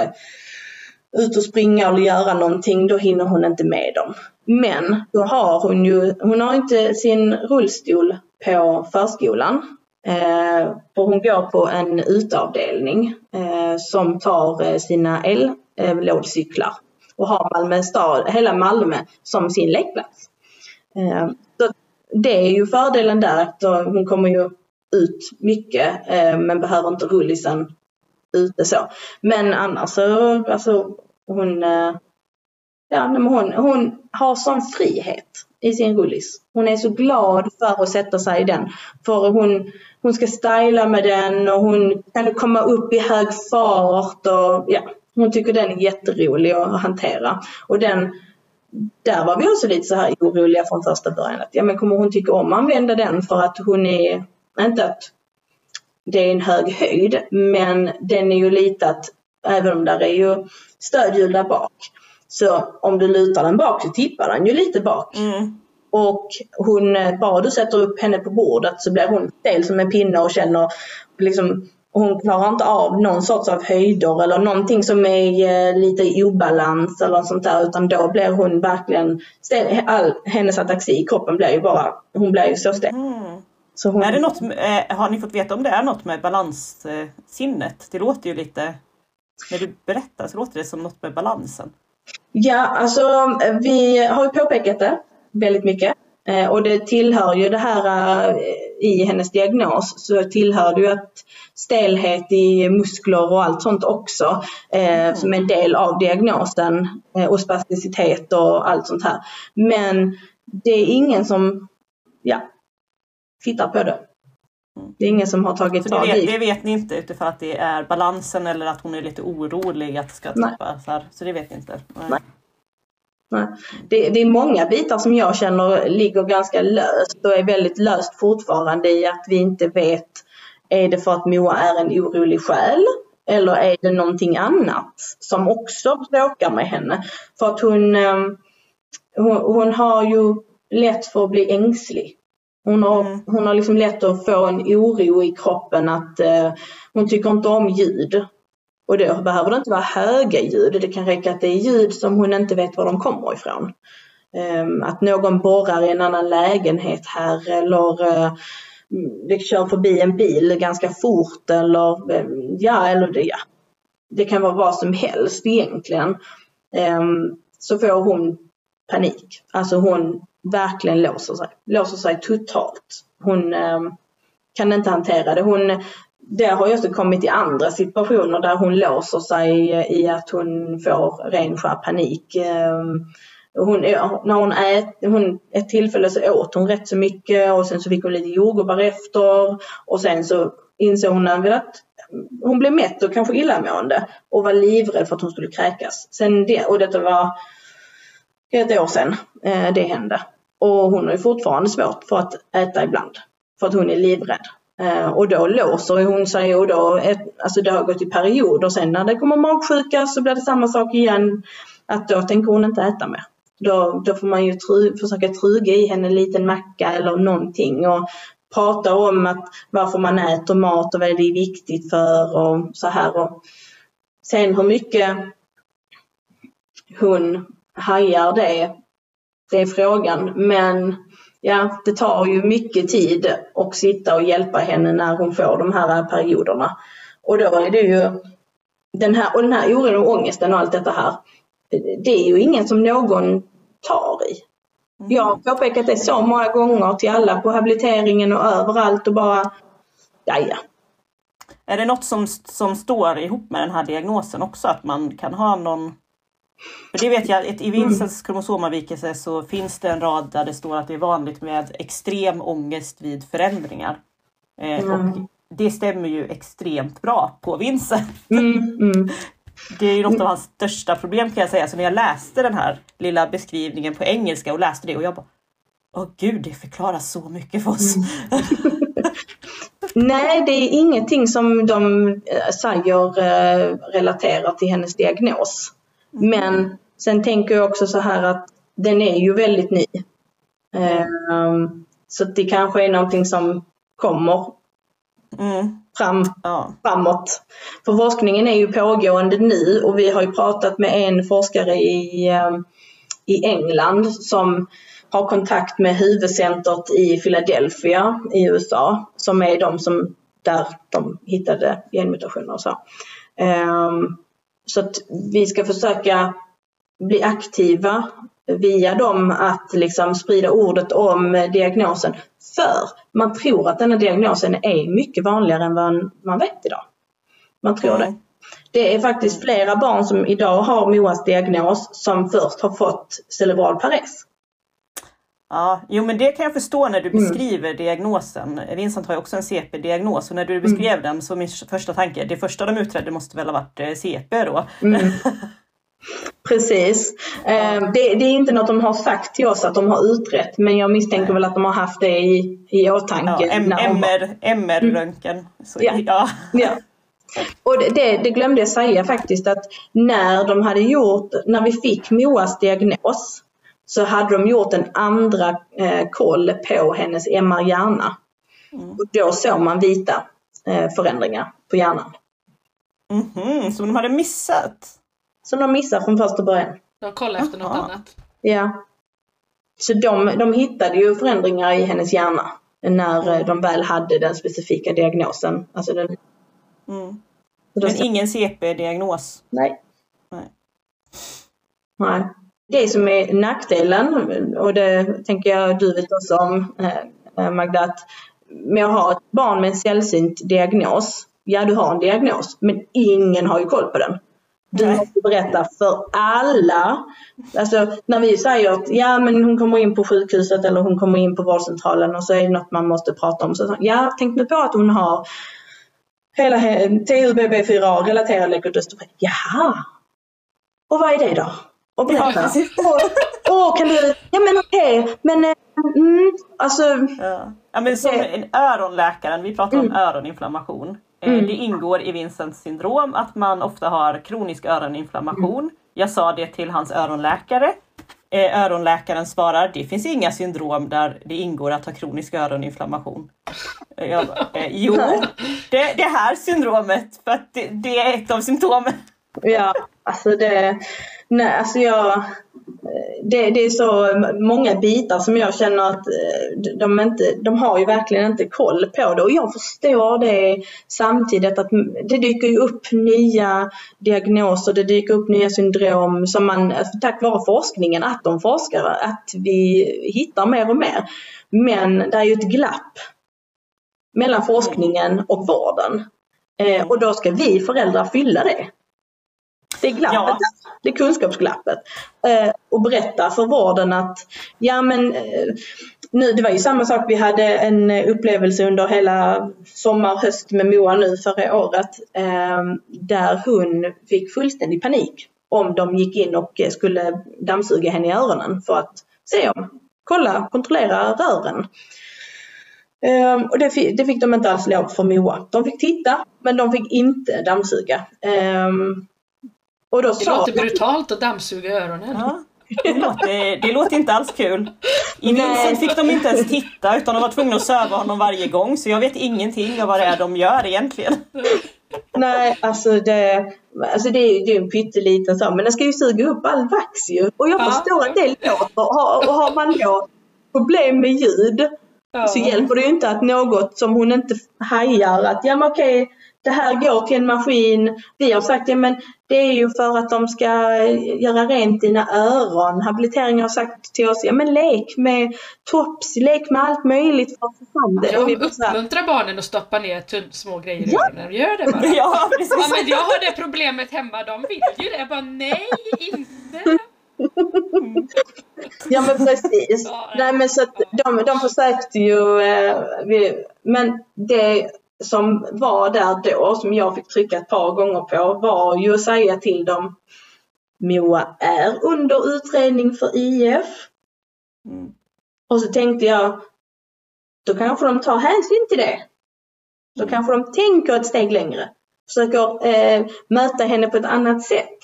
ut och springa eller göra någonting, då hinner hon inte med dem. Men då har hon ju, hon har inte sin rullstol på förskolan. Eh, för hon går på en utavdelning eh, som tar eh, sina ellådcyklar och har Malmö stad, hela Malmö som sin lekplats. Ehm, så det är ju fördelen där att hon kommer ju ut mycket ehm, men behöver inte rullisen ute så. Men annars så, alltså hon, eh, ja, men hon, hon har sån frihet i sin rullis. Hon är så glad för att sätta sig i den. För hon, hon ska styla med den och hon kan komma upp i hög fart och ja, hon tycker den är jätterolig att hantera. Och den där var vi också lite så här oroliga från första början. Att, ja, men kommer hon tycka om att använda den för att hon är, inte att det är en hög höjd, men den är ju lite att även om där är ju stödhjul där bak. Så om du lutar den bak så tippar den ju lite bak. Mm. Och hon, bara du sätter upp henne på bordet så blir hon stel som en pinne och känner liksom hon klarar inte av någon sorts av höjder eller någonting som är eh, lite i obalans eller sånt där utan då blir hon verkligen, all hennes ataxi i kroppen blir ju bara, hon blir ju så stel. Mm.
Så hon... är det något, eh, har ni fått veta om det är något med balanssinnet? Det låter ju lite, när du berättar så låter det som något med balansen.
Ja, alltså vi har ju påpekat det väldigt mycket. Eh, och det tillhör ju det här eh, i hennes diagnos så tillhör det ju att stelhet i muskler och allt sånt också eh, som är en del av diagnosen och spasticitet och allt sånt här. Men det är ingen som ja, tittar på det. Det är ingen som har tagit tag
i. Det vet ni inte utifrån att det är balansen eller att hon är lite orolig att det ska tappa. Så, så det vet ni inte?
Nej. Nej. Det, det, är många bitar som jag känner ligger ganska löst och är väldigt löst fortfarande i att vi inte vet är det för att Moa är en orolig själ eller är det någonting annat som också bråkar med henne? För att hon, ehm, hon, hon har ju lätt för att bli ängslig. Hon har, mm. hon har liksom lätt att få en oro i kroppen att uh, hon tycker inte om ljud. Och då behöver det inte vara höga ljud, det kan räcka att det är ljud som hon inte vet var de kommer ifrån. Ehm, att någon borrar i en annan lägenhet här eller eh, det kör förbi en bil ganska fort eller ehm, ja, eller det, ja. det kan vara vad som helst egentligen. Ehm, så får hon panik. Alltså hon verkligen låser sig, låser sig totalt. Hon kan inte hantera det. Hon det har ju också kommit i andra situationer där hon låser sig eh, i att hon får ren skär panik. Ehm, hon, när hon ät, hon, ett tillfälle så åt hon rätt så mycket och sen så fick hon lite jordgubbar efter och sen så insåg hon att hon blev mätt och kanske illamående och var livrädd för att hon skulle kräkas. Sen det, och detta var ett år sedan eh, det hände. Och hon har ju fortfarande svårt för att äta ibland för att hon är livrädd. Eh, och då låser hon sig och då, alltså det har gått i perioder. Sen när det kommer magsjuka så blir det samma sak igen. Att då tänker hon inte äta mer. Då, då får man ju tru, försöka truga i henne en liten macka eller någonting och prata om att varför man äter mat och vad det är viktigt för och så här. Och sen hur mycket hon hajar det, det är frågan. Men ja, det tar ju mycket tid att sitta och hjälpa henne när hon får de här perioderna. Och då är det ju den här, och den här oron och ångesten och allt detta här. Det är ju ingen som någon tar i. Jag har påpekat det så många gånger till alla på habiliteringen och överallt och bara, ja ja.
Är det något som, som står ihop med den här diagnosen också? Att man kan ha någon för det vet jag, i Vincents kromosomavvikelse så finns det en rad där det står att det är vanligt med extrem ångest vid förändringar. Eh, mm. Och det stämmer ju extremt bra på Vincent. Mm, mm. Det är ju något av hans största problem kan jag säga. Så när jag läste den här lilla beskrivningen på engelska och läste det och jag bara Åh gud, det förklarar så mycket för oss. Mm.
Nej, det är ingenting som de äh, säger äh, relaterar till hennes diagnos. Men sen tänker jag också så här att den är ju väldigt ny. Um, så det kanske är någonting som kommer mm. fram, ja. framåt. För forskningen är ju pågående nu och vi har ju pratat med en forskare i, um, i England som har kontakt med huvudcentret i Philadelphia i USA som är de som där de hittade genmutationer och så. Um, så att vi ska försöka bli aktiva via dem att liksom sprida ordet om diagnosen. För man tror att denna diagnosen är mycket vanligare än vad man vet idag. Man tror det. Det är faktiskt flera barn som idag har MOAs diagnos som först har fått cerebral pares.
Ja, jo men det kan jag förstå när du mm. beskriver mm. diagnosen. Vincent har ju också en CP-diagnos och när du beskrev mm. den så min första tanke, det första de utredde måste väl ha varit eh, CP då? Mm.
Precis. Eh, det, det, är inte något de har sagt till oss att de har utrett men jag misstänker Nej. väl att de har haft det i, i åtanke.
Ja, MR, MR-röntgen. Mm.
Ja. ja. ja. Och det, det, det, glömde jag säga faktiskt att när de hade gjort, när vi fick Moas diagnos så hade de gjort en andra eh, koll på hennes MR-hjärna. Mm. Och då såg man vita eh, förändringar på hjärnan.
Mm -hmm, som de hade missat?
Som de missade från första början.
De kollade efter något Aha. annat?
Ja. Så de, de hittade ju förändringar i hennes hjärna när mm. de väl hade den specifika diagnosen. Alltså den...
Mm. Men ingen CP-diagnos?
Nej.
Nej.
Nej det som är nackdelen, och det tänker jag du vet också om eh, Magda, att med att ha ett barn med en sällsynt diagnos, ja du har en diagnos, men ingen har ju koll på den. Du måste berätta för alla. Alltså när vi säger att ja men hon kommer in på sjukhuset eller hon kommer in på vårdcentralen och så är det något man måste prata om. Så, ja, tänk nu på att hon har hela TUBB4A relaterad leukodystrophi. Jaha! Och vad är det då? Och berätta. Ja, Åh, kan du, ja men okej, okay. men eh, mm, alltså.
Ja. ja men som en öronläkaren, vi pratar om mm. öroninflammation. Eh, mm. Det ingår i Vincents syndrom att man ofta har kronisk öroninflammation. Mm. Jag sa det till hans öronläkare. Eh, öronläkaren svarar, det finns inga syndrom där det ingår att ha kronisk öroninflammation. Jag bara, jo, det, det här syndromet, för att det, det är ett av symptomen.
Ja, alltså det, nej alltså jag, det, det, är så många bitar som jag känner att eh, de, inte, de har ju verkligen inte koll på det och jag förstår det samtidigt att det dyker ju upp nya diagnoser, det dyker upp nya syndrom som man alltså tack vare forskningen, att de forskar, att vi hittar mer och mer. Men det är ju ett glapp mellan forskningen och vården. Eh, och då ska vi föräldrar fylla det. Det glappet, ja det kunskapsglappet. Eh, och berätta för vården att, ja men eh, nu, det var ju samma sak, vi hade en upplevelse under hela sommar, höst med Moa nu förra året, eh, där hon fick fullständig panik om de gick in och skulle dammsuga henne i öronen för att se om, kolla, kontrollera rören. Eh, och det fick, det fick, de inte alls lov för Moa. De fick titta men de fick inte dammsuga. Eh,
och då det låter brutalt att dammsuga öronen. Ja.
Det låter, det låter inte alls kul. I Vincent fick de inte ens titta utan de var tvungna att söva honom varje gång så jag vet ingenting av vad det är de gör egentligen.
Nej, alltså det, alltså det är ju en pytteliten sak men den ska ju suga upp all vax ju. Och jag ja. förstår att det låter. Har, och har man då problem med ljud ja. så hjälper det ju inte att något som hon inte hajar att ja men okej det här går till en maskin. Vi har sagt ja, men det är ju för att de ska göra rent dina öron. Habiliteringen har sagt till oss, ja men lek med tops, lek med allt möjligt för att få fram det.
Ja, vi uppmuntrar barnen att stoppa ner tunn, små grejer ja. i öronen. Gör det bara.
ja, precis.
ja, men jag har det problemet hemma, de vill ju det. Jag bara, nej, inte.
ja men precis. Nej. men så att de, de försökte ju, eh, vi, men det som var där då, som jag fick trycka ett par gånger på, var ju att säga till dem Moa är under utredning för IF. Mm. Och så tänkte jag, då kanske de tar hänsyn till det. Då mm. kanske de tänker ett steg längre. Försöker eh, möta henne på ett annat sätt.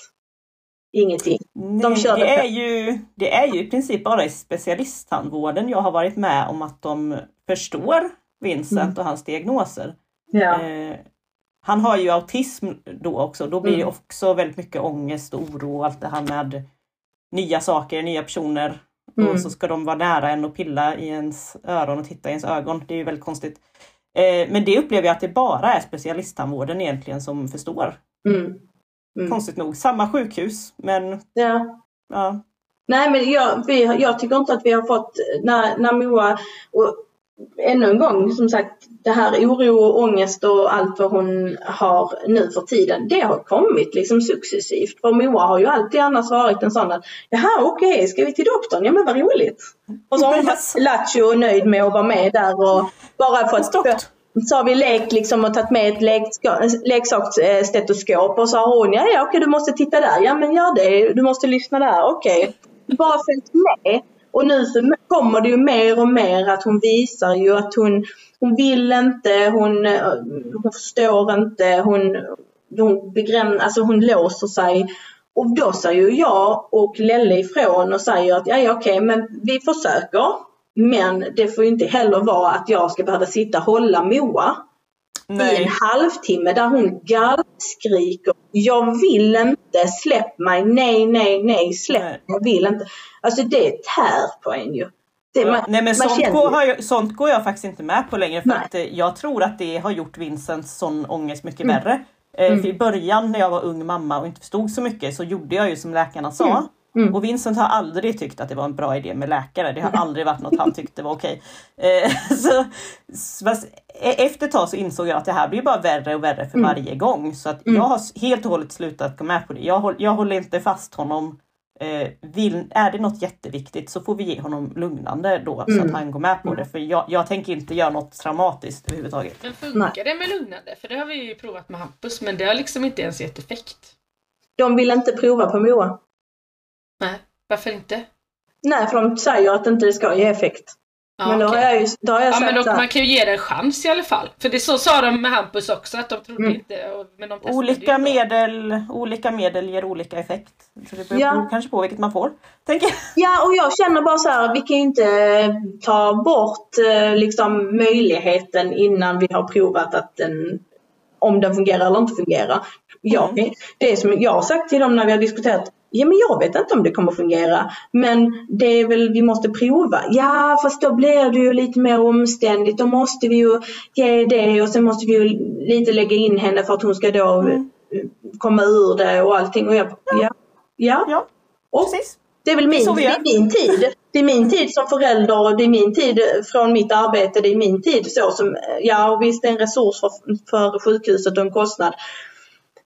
Ingenting.
De Nej, det, är ju, det är ju i princip bara i specialisttandvården jag har varit med om att de förstår Vincent mm. och hans diagnoser. Ja. Eh, han har ju autism då också, då blir mm. det också väldigt mycket ångest och oro och allt det här med nya saker, nya personer. Mm. Och så ska de vara nära en och pilla i ens öron och titta i ens ögon. Det är ju väldigt konstigt. Eh, men det upplever jag att det bara är specialisttandvården egentligen som förstår. Mm. Mm. Konstigt nog. Samma sjukhus men...
Ja. ja. Nej men jag, vi, jag tycker inte att vi har fått, när, när Moa, och ännu en gång, som sagt, det här oro och ångest och allt vad hon har nu för tiden, det har kommit liksom successivt. För Moa har ju alltid annars varit en sån att, jaha okej, okay, ska vi till doktorn? Ja men vad roligt. Och så har hon varit lattjo och nöjd med att vara med där och bara fått så har vi lekt liksom och tagit med ett leksaksstetoskop och så har hon, ja ja okej du måste titta där, ja men gör det, du måste lyssna där, okej. Okay. Bara följt med. Och nu så kommer det ju mer och mer att hon visar ju att hon, hon vill inte, hon, eh, hon förstår inte, hon, hon, begräns, alltså hon låser sig. Och då säger ju jag och Lelle ifrån och säger att ja, ja okej men vi försöker. Men det får ju inte heller vara att jag ska behöva sitta och hålla Moa Nej. i en halvtimme där hon gallskriker. Jag vill inte, släpp mig, nej, nej, nej, släpp mig, jag vill inte. Alltså det tär på en ju. Det,
man, Nej men sånt går, jag, sånt går, jag faktiskt inte med på längre för Nej. att eh, jag tror att det har gjort Vincents sån ångest mycket mm. värre. Mm. För I början när jag var ung mamma och inte förstod så mycket så gjorde jag ju som läkarna sa. Mm. Mm. Och Vincent har aldrig tyckt att det var en bra idé med läkare. Det har aldrig varit något han tyckte var okej. Eh, så, e- efter ett tag så insåg jag att det här blir bara värre och värre för mm. varje gång. Så att mm. jag har helt och hållet slutat gå med på det. Jag, jag håller inte fast honom Eh, vill, är det något jätteviktigt så får vi ge honom lugnande då mm. så att mm. han går med på det. För jag, jag tänker inte göra något traumatiskt överhuvudtaget.
Men funkar det med lugnande? För det har vi ju provat med Hampus men det har liksom inte ens gett effekt.
De vill inte prova på Moa.
Nej, varför inte?
Nej, för de säger att det inte ska ge effekt. Ja, men då okay. har jag ju, då har jag
ja,
sagt
men
då,
man kan ju ge det en chans i alla fall. För det så sa de med Hampus också, att de trodde mm. inte... Men de
olika, medel, olika medel ger olika effekt. Så det beror ja. kanske på vilket man får. Tänker jag.
Ja, och jag känner bara så här, vi kan ju inte ta bort eh, liksom, möjligheten innan vi har provat att den, om den fungerar eller inte fungerar. Jag, mm. Det som jag har sagt till dem när vi har diskuterat Ja men jag vet inte om det kommer fungera. Men det är väl, vi måste prova. Ja fast då blir det ju lite mer omständigt. Då måste vi ju ge det och sen måste vi ju lite lägga in henne för att hon ska då mm. komma ur det och allting. Och jag, ja. Ja. ja. Och precis. Det är väl min, det är min tid. Det är min tid som förälder, det är min tid från mitt arbete, det är min tid så som, ja visst det är en resurs för, för sjukhuset och en kostnad.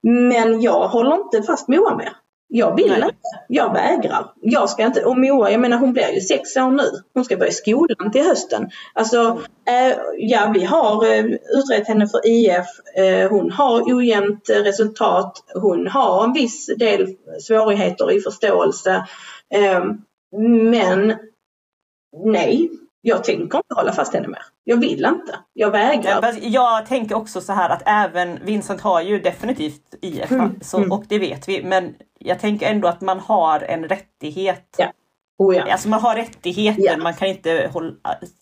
Men jag håller inte fast Moa mer. Jag vill Nej. inte. Jag vägrar. Jag ska inte. Och Moa, jag menar hon blir ju sex år nu. Hon ska börja skolan till hösten. Alltså, eh, ja vi har eh, utrett henne för IF. Eh, hon har ojämnt resultat. Hon har en viss del svårigheter i förståelse. Eh, men nej, jag tänker inte hålla fast henne mer. Jag vill inte. Jag vägrar.
Jag tänker också så här att även Vincent har ju definitivt IF mm. Så, mm. och det vet vi. Men jag tänker ändå att man har en rättighet.
Ja. Oh ja.
Alltså man har rättigheter, ja. man kan inte hålla,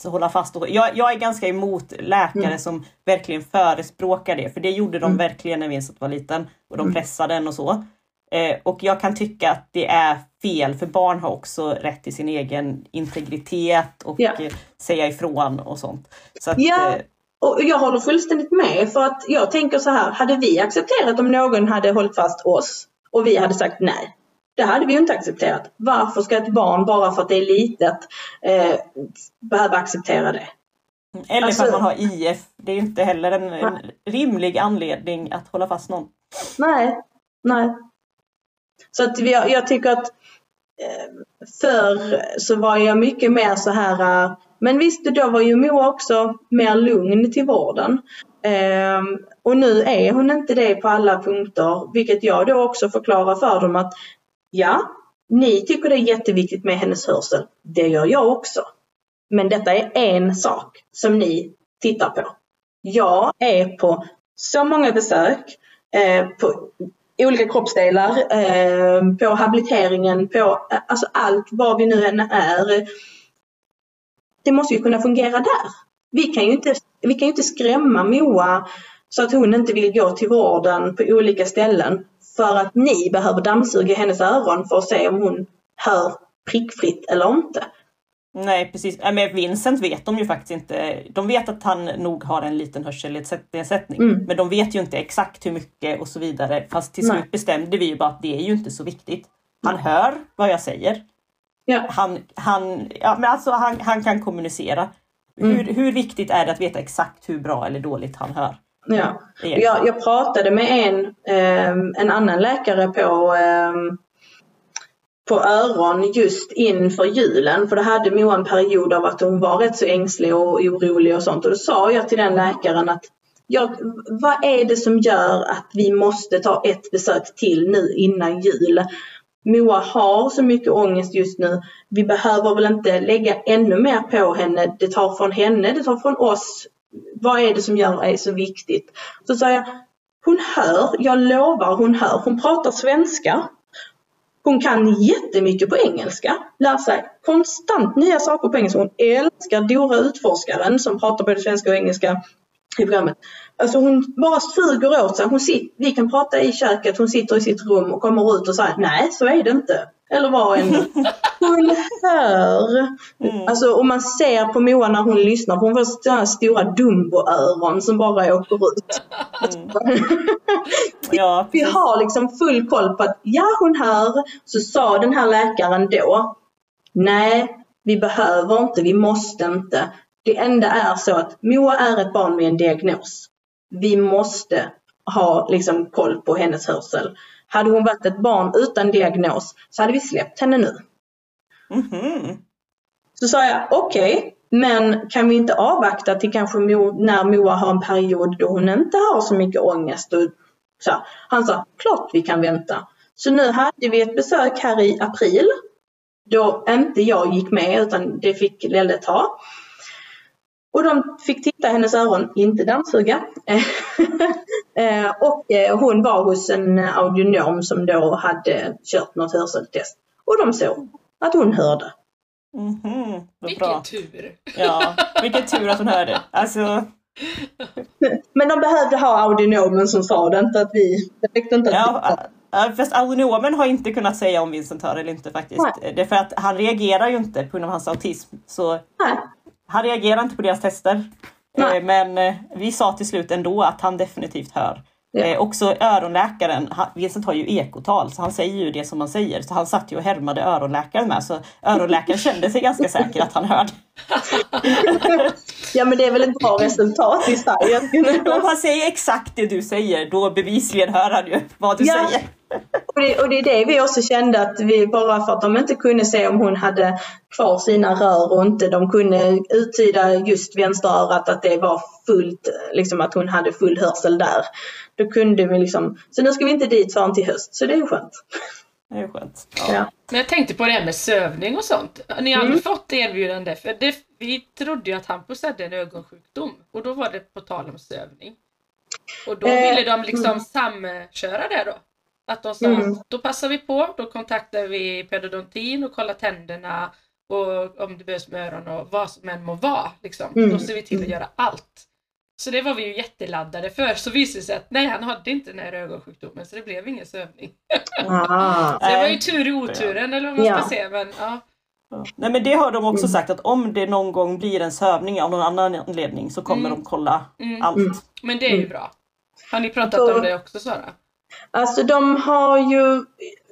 hålla fast. Och, jag, jag är ganska emot läkare mm. som verkligen förespråkar det. För det gjorde de mm. verkligen när Vincent var liten. Och de mm. pressade en och så. Eh, och jag kan tycka att det är fel för barn har också rätt till sin egen integritet och ja. eh, säga ifrån och sånt. Så att,
ja. Eh, och jag håller fullständigt med för att jag tänker så här, hade vi accepterat om någon hade hållit fast oss och vi hade sagt nej. Det hade vi inte accepterat. Varför ska ett barn bara för att det är litet eh, behöva acceptera det?
Eller alltså, för att man har IF. Det är inte heller en, en rimlig anledning att hålla fast någon.
Nej, nej. Så att jag, jag tycker att eh, förr så var jag mycket mer så här, eh, men visst då var ju Moa också mer lugn till vården. Ehm, och nu är hon inte det på alla punkter, vilket jag då också förklarar för dem att ja, ni tycker det är jätteviktigt med hennes hörsel. Det gör jag också. Men detta är en sak som ni tittar på. Jag är på så många besök eh, på olika kroppsdelar, eh, på habiliteringen, på eh, alltså allt vad vi nu än är. Det måste ju kunna fungera där. Vi kan ju inte, vi kan ju inte skrämma Moa så att hon inte vill gå till vården på olika ställen för att ni behöver dammsuga hennes öron för att se om hon hör prickfritt eller inte.
Nej precis, med Vincent vet de ju faktiskt inte. De vet att han nog har en liten hörselnedsättning mm. men de vet ju inte exakt hur mycket och så vidare. Fast till slut Nej. bestämde vi ju bara att det är ju inte så viktigt. Han Nej. hör vad jag säger. Ja. Han, han, ja, men alltså, han, han kan kommunicera. Mm. Hur, hur viktigt är det att veta exakt hur bra eller dåligt han hör?
Ja. Jag, jag pratade med en, eh, en annan läkare på eh, på öron just inför julen. För det hade Moa en period av att hon var rätt så ängslig och orolig och sånt. Och då sa jag till den läkaren att ja, vad är det som gör att vi måste ta ett besök till nu innan jul? Moa har så mycket ångest just nu. Vi behöver väl inte lägga ännu mer på henne. Det tar från henne, det tar från oss. Vad är det som gör det så viktigt? Så sa jag, hon hör, jag lovar hon hör. Hon pratar svenska. Hon kan jättemycket på engelska, lär sig konstant nya saker på engelska. Hon älskar Dora Utforskaren som pratar både svenska och engelska i programmet. Alltså hon bara suger åt sig. Hon sitter, vi kan prata i köket, hon sitter i sitt rum och kommer ut och säger nej så är det inte eller vad än. Hon hör. Mm. Alltså och man ser på Moa när hon lyssnar, hon får sådana stora Dumbo-öron som bara åker ut. Mm. ja, vi har liksom full koll på att ja, hon hör. Så sa den här läkaren då, nej, vi behöver inte, vi måste inte. Det enda är så att Moa är ett barn med en diagnos. Vi måste ha liksom koll på hennes hörsel. Hade hon varit ett barn utan diagnos så hade vi släppt henne nu. Mm -hmm. Så sa jag okej, okay, men kan vi inte avvakta till kanske Mo, när Moa har en period då hon inte har så mycket ångest? Och, så. Han sa klart vi kan vänta. Så nu hade vi ett besök här i april då inte jag gick med utan det fick Lelle ta. Och de fick titta i hennes öron, inte dammsuga. Eh, och eh, hon var hos en audionom som då hade kört något hörseltest. Och de såg att hon hörde.
Mm -hmm, vilken bra. tur!
Ja, vilken tur att hon hörde. Alltså...
Men de behövde ha audionomen som sa det, inte att vi... Det räckte inte att
ja, Fast audionomen har inte kunnat säga om Vincent hör eller inte faktiskt. Nej. Det är för att han reagerar ju inte på grund av hans autism. Så Nej. Han reagerar inte på deras tester. Eh, men eh, vi sa till slut ändå att han definitivt hör. Ja. Eh, också öronläkaren, Vincent har ju ekotal så han säger ju det som man säger. Så han satt ju och härmade öronläkaren med så öronläkaren kände sig ganska säker att han hörde.
ja men det är väl ett bra resultat i sig.
Om han säger exakt det du säger då bevisligen hör han ju vad du ja. säger.
Och det, och det är det vi också kände att vi bara för att de inte kunde se om hon hade kvar sina rör och inte de kunde uttyda just vänsterörat att det var fullt, liksom att hon hade full hörsel där. Då kunde vi liksom, så nu ska vi inte dit förrän till höst, så det är ju skönt.
Det är skönt.
Ja. ja. Men jag tänkte på det här med sövning och sånt. Ni har aldrig mm. fått erbjudande? För det, vi trodde ju att Hampus hade en ögonsjukdom och då var det på tal om sövning. Och då ville eh, de liksom mm. samköra det då? Att de sa mm. då passar vi på, då kontaktar vi pedodontin och kollar tänderna och om det behövs med öron och vad som än må vara. Liksom. Mm. Då ser vi till att göra allt. Så det var vi ju jätteladdade för. Så visade det sig att nej, han hade inte den här ögonsjukdomen så det blev ingen sövning. så det var ju tur i oturen eller vad man ska ja. säga. Men, ja.
Nej men det har de också mm. sagt att om det någon gång blir en sövning av någon annan anledning så kommer mm. de kolla mm. allt. Mm.
Men det är ju bra. Har ni pratat så, om det också Sara?
Alltså de har ju,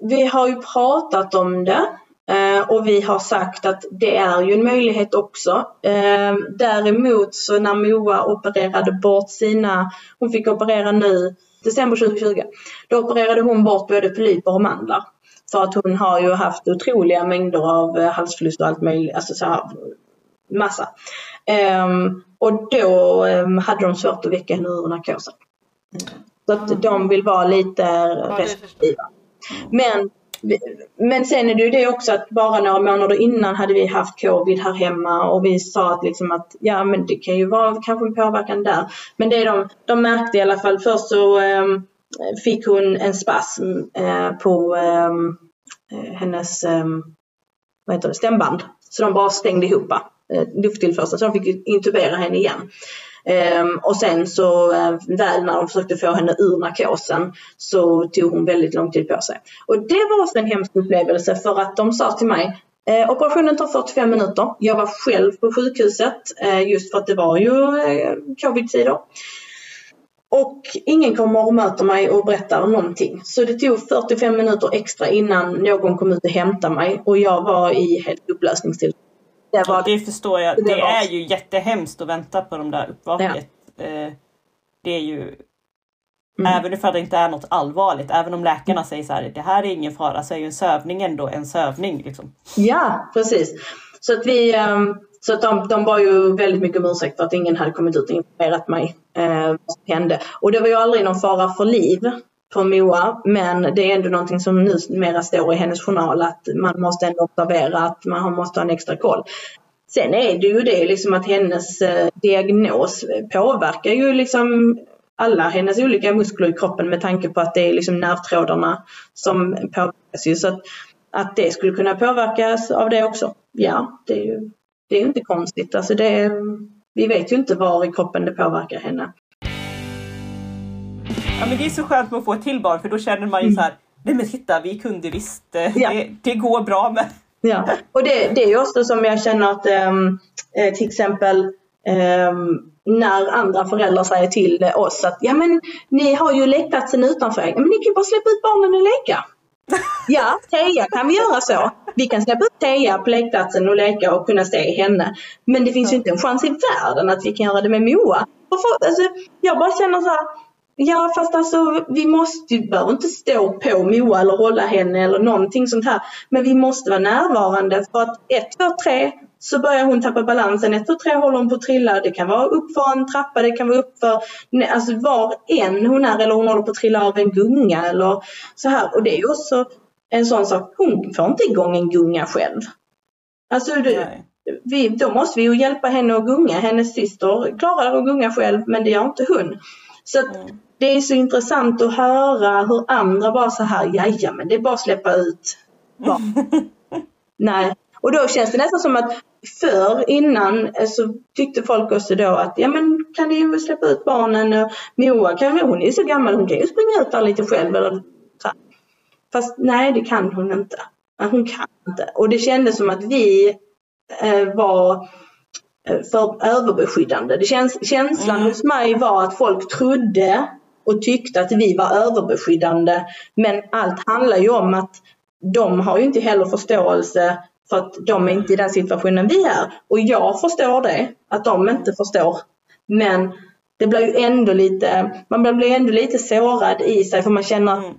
vi har ju pratat om det eh, och vi har sagt att det är ju en möjlighet också. Eh, däremot så när Moa opererade bort sina, hon fick operera nu december 2020, då opererade hon bort både polyper och mandlar. För att hon har ju haft otroliga mängder av eh, halsförlust och allt möjligt, alltså så här, massa. Och då hade de svårt att väcka henne ur narkosen. Så att de vill vara lite restriktiva. Men, men sen är det ju det också att bara några månader innan hade vi haft covid här hemma och vi sa att, liksom att ja men det kan ju vara kanske en påverkan där. Men det de, de märkte i alla fall, först så um, fick hon en spasm uh, på um, hennes um, vad heter det, stämband. Så de bara stängde ihop uh, lufttillförseln så de fick intubera henne igen. Ehm, och sen så eh, väl när de försökte få henne ur narkosen så tog hon väldigt lång tid på sig. Och det var också en hemsk upplevelse för att de sa till mig eh, operationen tar 45 minuter. Jag var själv på sjukhuset eh, just för att det var ju covid-tider. Och ingen kommer och möter mig och berättar någonting. Så det tog 45 minuter extra innan någon kom ut och hämtade mig och jag var i helt upplösningstillstånd.
Det, var, det förstår jag. Det, det är ju jättehemskt att vänta på de där uppvaket. Ja. Eh, det är ju Mm. Även ifall det inte är något allvarligt, även om läkarna säger så här, det här är ingen fara, så är ju en sövning ändå en sövning. Liksom.
Ja, precis. Så att vi, um, så att de, de var ju väldigt mycket om ursäkt för att ingen hade kommit ut och informerat mig eh, vad som hände. Och det var ju aldrig någon fara för liv för Moa, men det är ändå någonting som numera står i hennes journal att man måste ändå observera att man måste ha en extra koll. Sen är det ju det liksom att hennes eh, diagnos påverkar ju liksom alla hennes olika muskler i kroppen med tanke på att det är liksom nervtrådarna som påverkas. Ju. Så att, att det skulle kunna påverkas av det också, ja, det är ju det är inte konstigt. Alltså det, vi vet ju inte var i kroppen det påverkar henne.
Ja men det är så skönt med att få ett till barn för då känner man ju mm. så här nej men titta vi kunde visst, eh, ja. det, det går bra med.
Ja, och det, det är också som jag känner att um, till exempel um, när andra föräldrar säger till oss att ja men ni har ju lekplatsen utanför, men ni kan ju bara släppa ut barnen och leka. Ja, Teija kan vi göra så. Vi kan släppa ut Teija på lekplatsen och leka och kunna se henne. Men det finns ju inte en chans i världen att vi kan göra det med Moa. För, alltså, jag bara känner så här, Ja fast alltså vi måste ju, behöver inte stå på Moa eller hålla henne eller någonting sånt här. Men vi måste vara närvarande för att ett, två, tre så börjar hon tappa balansen. Ett, två, tre håller hon på att trilla. Det kan vara upp för en trappa, det kan vara upp för alltså var en hon är eller hon håller på att trilla av en gunga eller så här. Och det är också en sån sak, hon får inte igång en gunga själv. Alltså det, vi, då måste vi ju hjälpa henne att gunga. Hennes syster klarar att gunga själv men det gör inte hon. Så att, mm det är så intressant att höra hur andra bara så här, men det är bara att släppa ut Nej. Och då känns det nästan som att förr innan så tyckte folk också då att ja men kan ni släppa ut barnen och Moa kan, hon är ju så gammal hon kan ju springa ut där lite själv eller så. Fast nej det kan hon inte. Hon kan inte. Och det kändes som att vi eh, var eh, för överbeskyddande. Det känns, känslan mm. hos mig var att folk trodde och tyckte att vi var överbeskyddande. Men allt handlar ju om att de har ju inte heller förståelse för att de är inte i den situationen vi är. Och jag förstår det, att de inte förstår. Men det blir ju ändå lite, man blir ändå lite sårad i sig för man känner mm.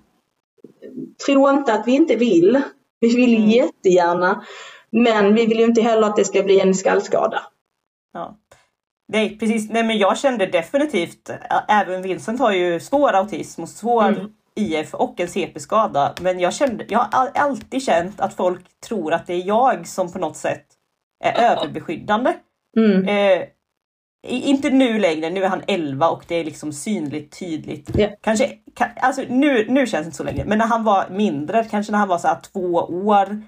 tro inte att vi inte vill. Vi vill mm. jättegärna. Men vi vill ju inte heller att det ska bli en skallskada.
Ja. Nej precis, nej men jag kände definitivt, även Vincent har ju svår autism och svår mm. IF och en CP-skada. Men jag, kände, jag har alltid känt att folk tror att det är jag som på något sätt är mm. överbeskyddande. Mm. Eh, inte nu längre, nu är han 11 och det är liksom synligt tydligt. Yeah. Kanske, alltså nu, nu känns det inte så länge, men när han var mindre, kanske när han var så två år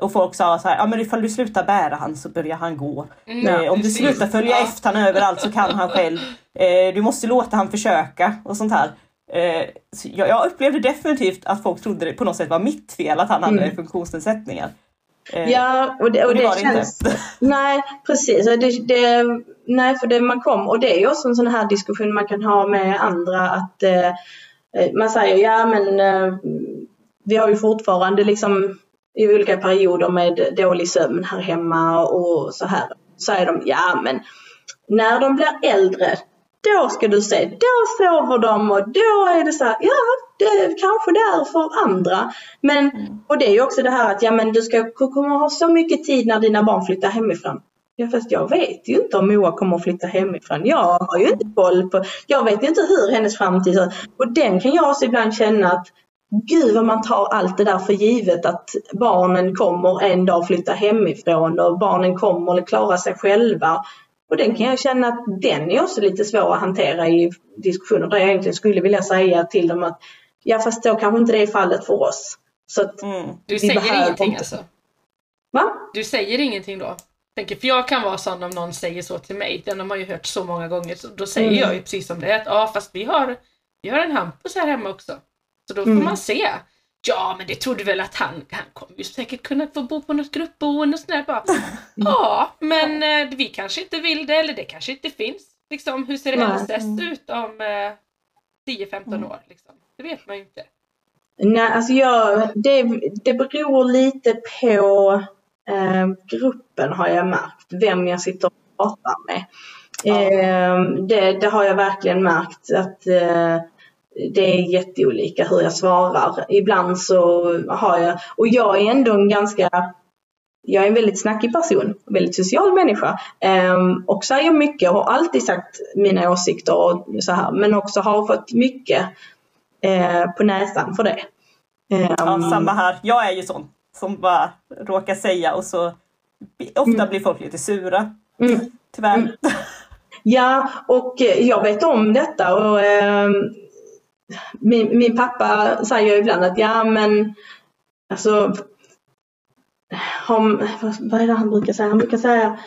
och folk sa så här, ja men ifall du slutar bära han så börjar han gå. Mm, eh, om du slutar följa ja. efter han överallt så kan han själv. Eh, du måste låta han försöka och sånt här. Eh, jag, jag, upplevde definitivt att folk trodde det på något sätt var mitt fel att han hade mm. funktionsnedsättningar.
Eh, ja, och det, och, och det, det känns... Inte. Nej, precis. Det, det, nej, för det man kom och det är ju också en sån här diskussion man kan ha med andra att eh, eh man säger ja men vi har ju fortfarande liksom i olika perioder med dålig sömn här hemma och så här. Säger de, ja men när de blir äldre, då ska du se, då sover de och då är det så här, ja det är kanske det är för andra. Men, och det är ju också det här att ja men du ska kommer ha så mycket tid när dina barn flyttar hemifrån. Ja fast jag vet ju inte om Moa kommer att flytta hemifrån. Jag har ju inte koll på, jag vet ju inte hur hennes framtid ser ut. Och den kan jag också ibland känna att Gud vad man tar allt det där för givet att barnen kommer en dag flytta hemifrån och barnen kommer att klara sig själva. Och den kan jag känna att den är också lite svår att hantera i diskussioner där jag egentligen skulle vilja säga till dem att ja fast då kanske inte det är fallet för oss. Så att
mm. Du säger ingenting alltså?
Va?
Du säger ingenting då? Tänker, för jag kan vara sån om någon säger så till mig, den har man ju hört så många gånger, så då säger mm. jag ju precis som det är att ja fast vi har, vi har en Hampus här hemma också. Så då får mm. man se. Ja, men det trodde väl att han, han kommer ju säkert kunna få bo på något gruppboende och sådär. Bara, ja, men eh, vi kanske inte vill det eller det kanske inte finns. Liksom, hur ser LSS ut om eh, 10-15 mm. år? Liksom? Det vet man ju inte.
Nej, alltså jag, det, det beror lite på eh, gruppen har jag märkt, vem jag sitter och pratar med. Eh, det, det, har jag verkligen märkt att eh, det är jätteolika hur jag svarar. Ibland så har jag, och jag är ändå en ganska jag är en väldigt snackig person, väldigt social människa um, och säger mycket och har alltid sagt mina åsikter och så här men också har fått mycket uh, på näsan för det.
Um, ja, samma här. Jag är ju sån som bara råkar säga och så ofta mm. blir folk lite sura. Mm. Tyvärr. Mm.
Ja, och jag vet om detta och um, min, min pappa säger ibland att ja men alltså om, vad är det han brukar säga? Han brukar säga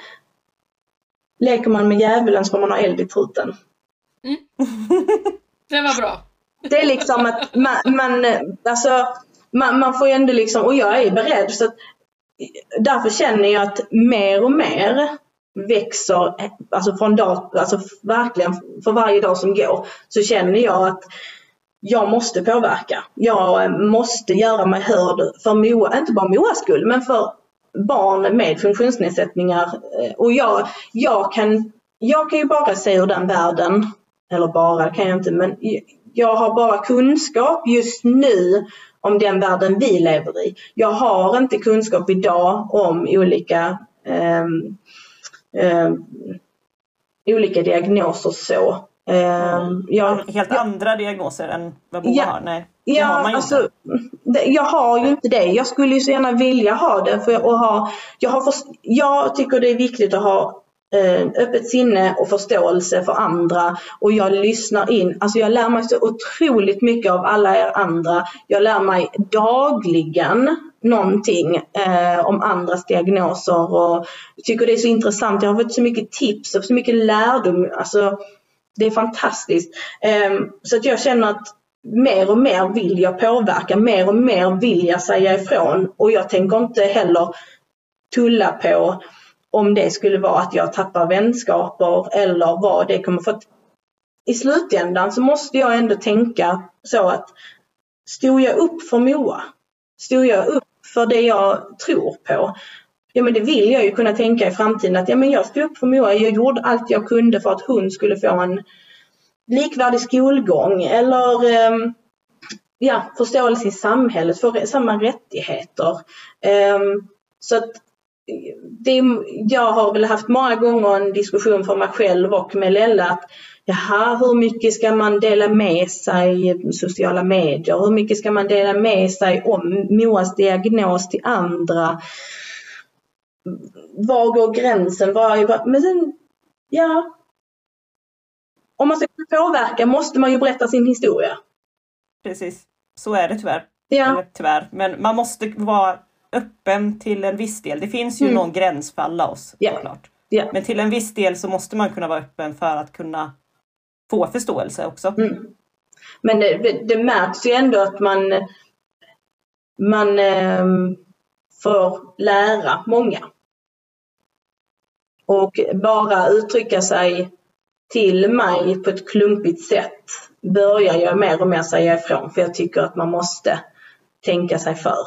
leker man med djävulen så får man ha eld i truten. Mm.
det var bra.
Det är liksom att man, man, alltså man, man får ju ändå liksom, och jag är beredd så att därför känner jag att mer och mer växer, alltså från dag, alltså verkligen för varje dag som går, så känner jag att jag måste påverka. Jag eh, måste göra mig hörd för Moa, inte bara Moas skull, men för barn med funktionsnedsättningar. Eh, och jag, jag, kan, jag kan ju bara se ur den världen, eller bara kan jag inte, men jag har bara kunskap just nu om den världen vi lever i. Jag har inte kunskap idag om olika eh, eh, olika diagnoser så.
Eh, jag, Helt andra diagnoser än vad Moa ja, har? Nej,
ja, har man alltså, inte. jag har ju inte det. Jag skulle ju så gärna vilja ha det. För att ha, jag, har för, jag tycker det är viktigt att ha eh, öppet sinne och förståelse för andra och jag lyssnar in. Alltså jag lär mig så otroligt mycket av alla er andra. Jag lär mig dagligen någonting eh, om andras diagnoser och tycker det är så intressant. Jag har fått så mycket tips och så mycket lärdom. Alltså, det är fantastiskt. Ehm, så att jag känner att mer och mer vill jag påverka, mer och mer vill jag säga ifrån. Och jag tänker inte heller tulla på om det skulle vara att jag tappar vänskaper eller vad det kommer. För i slutändan så måste jag ändå tänka så att stod jag upp för Moa, stod jag upp för det jag tror på, ja men det vill jag ju kunna tänka i framtiden att ja men jag stod upp för Moa, jag gjorde allt jag kunde för att hon skulle få en likvärdig skolgång eller ehm, ja, förståelse i samhället, få samma rättigheter. Ehm, så att det, jag har väl haft många gånger en diskussion för mig själv och med Lella att jaha, hur mycket ska man dela med sig i sociala medier? Hur mycket ska man dela med sig om Moas diagnos till andra? Var går gränsen? Var, men sen, ja. Om man ska kunna påverka måste man ju berätta sin historia.
Precis, så är det tyvärr. Ja. Eller, tyvärr. Men man måste vara öppen till en viss del. Det finns ju mm. någon gräns för alla oss yeah. såklart. Yeah. Men till en viss del så måste man kunna vara öppen för att kunna få förståelse också. Mm.
Men det, det, märks ju ändå att man, man eh, får lära många. Och bara uttrycka sig till mig på ett klumpigt sätt börjar jag mer och mer säga ifrån för jag tycker att man måste tänka sig för.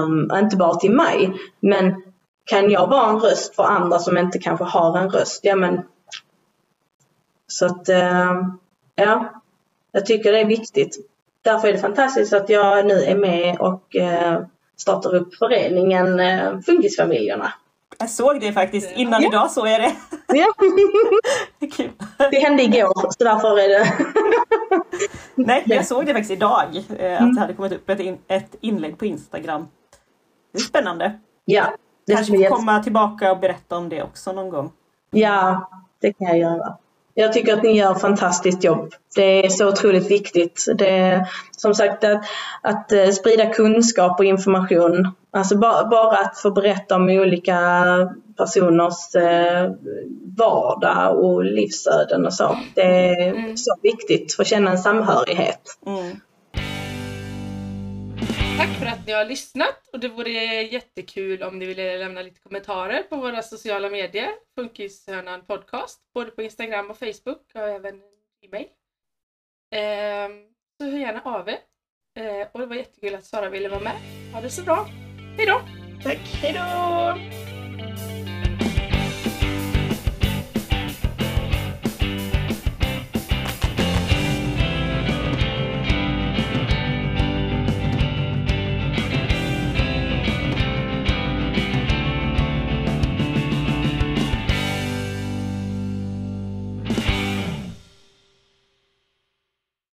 Um, inte bara till mig, men kan jag vara en röst för andra som inte kanske har en röst, ja men så att uh, ja, jag tycker det är viktigt. Därför är det fantastiskt att jag nu är med och uh, startar upp föreningen uh, Funkisfamiljerna.
Jag såg det faktiskt innan ja. idag såg jag det. Ja.
Kul. Det hände igår så därför är det
Nej, jag såg det faktiskt idag. Eh, att mm. det hade kommit upp ett, in, ett inlägg på Instagram. Det är spännande.
Ja.
Det Kanske får komma tillbaka och berätta om det också någon gång.
Ja, det kan jag göra. Jag tycker att ni gör ett fantastiskt jobb. Det är så otroligt viktigt. Det är, som sagt att, att eh, sprida kunskap och information. Alltså bara, bara att få berätta om olika personers eh, vardag och livsöden och så. Det är mm. så viktigt för att känna en samhörighet. Mm.
Tack för att ni har lyssnat och det vore jättekul om ni ville lämna lite kommentarer på våra sociala medier. Funkishörnan podcast, både på Instagram och Facebook och även e-mail. Ehm, så hör gärna av er. Eh, och det var jättekul att Sara ville vara med. Ha det så bra. Hejdå!
Tack, hejdå!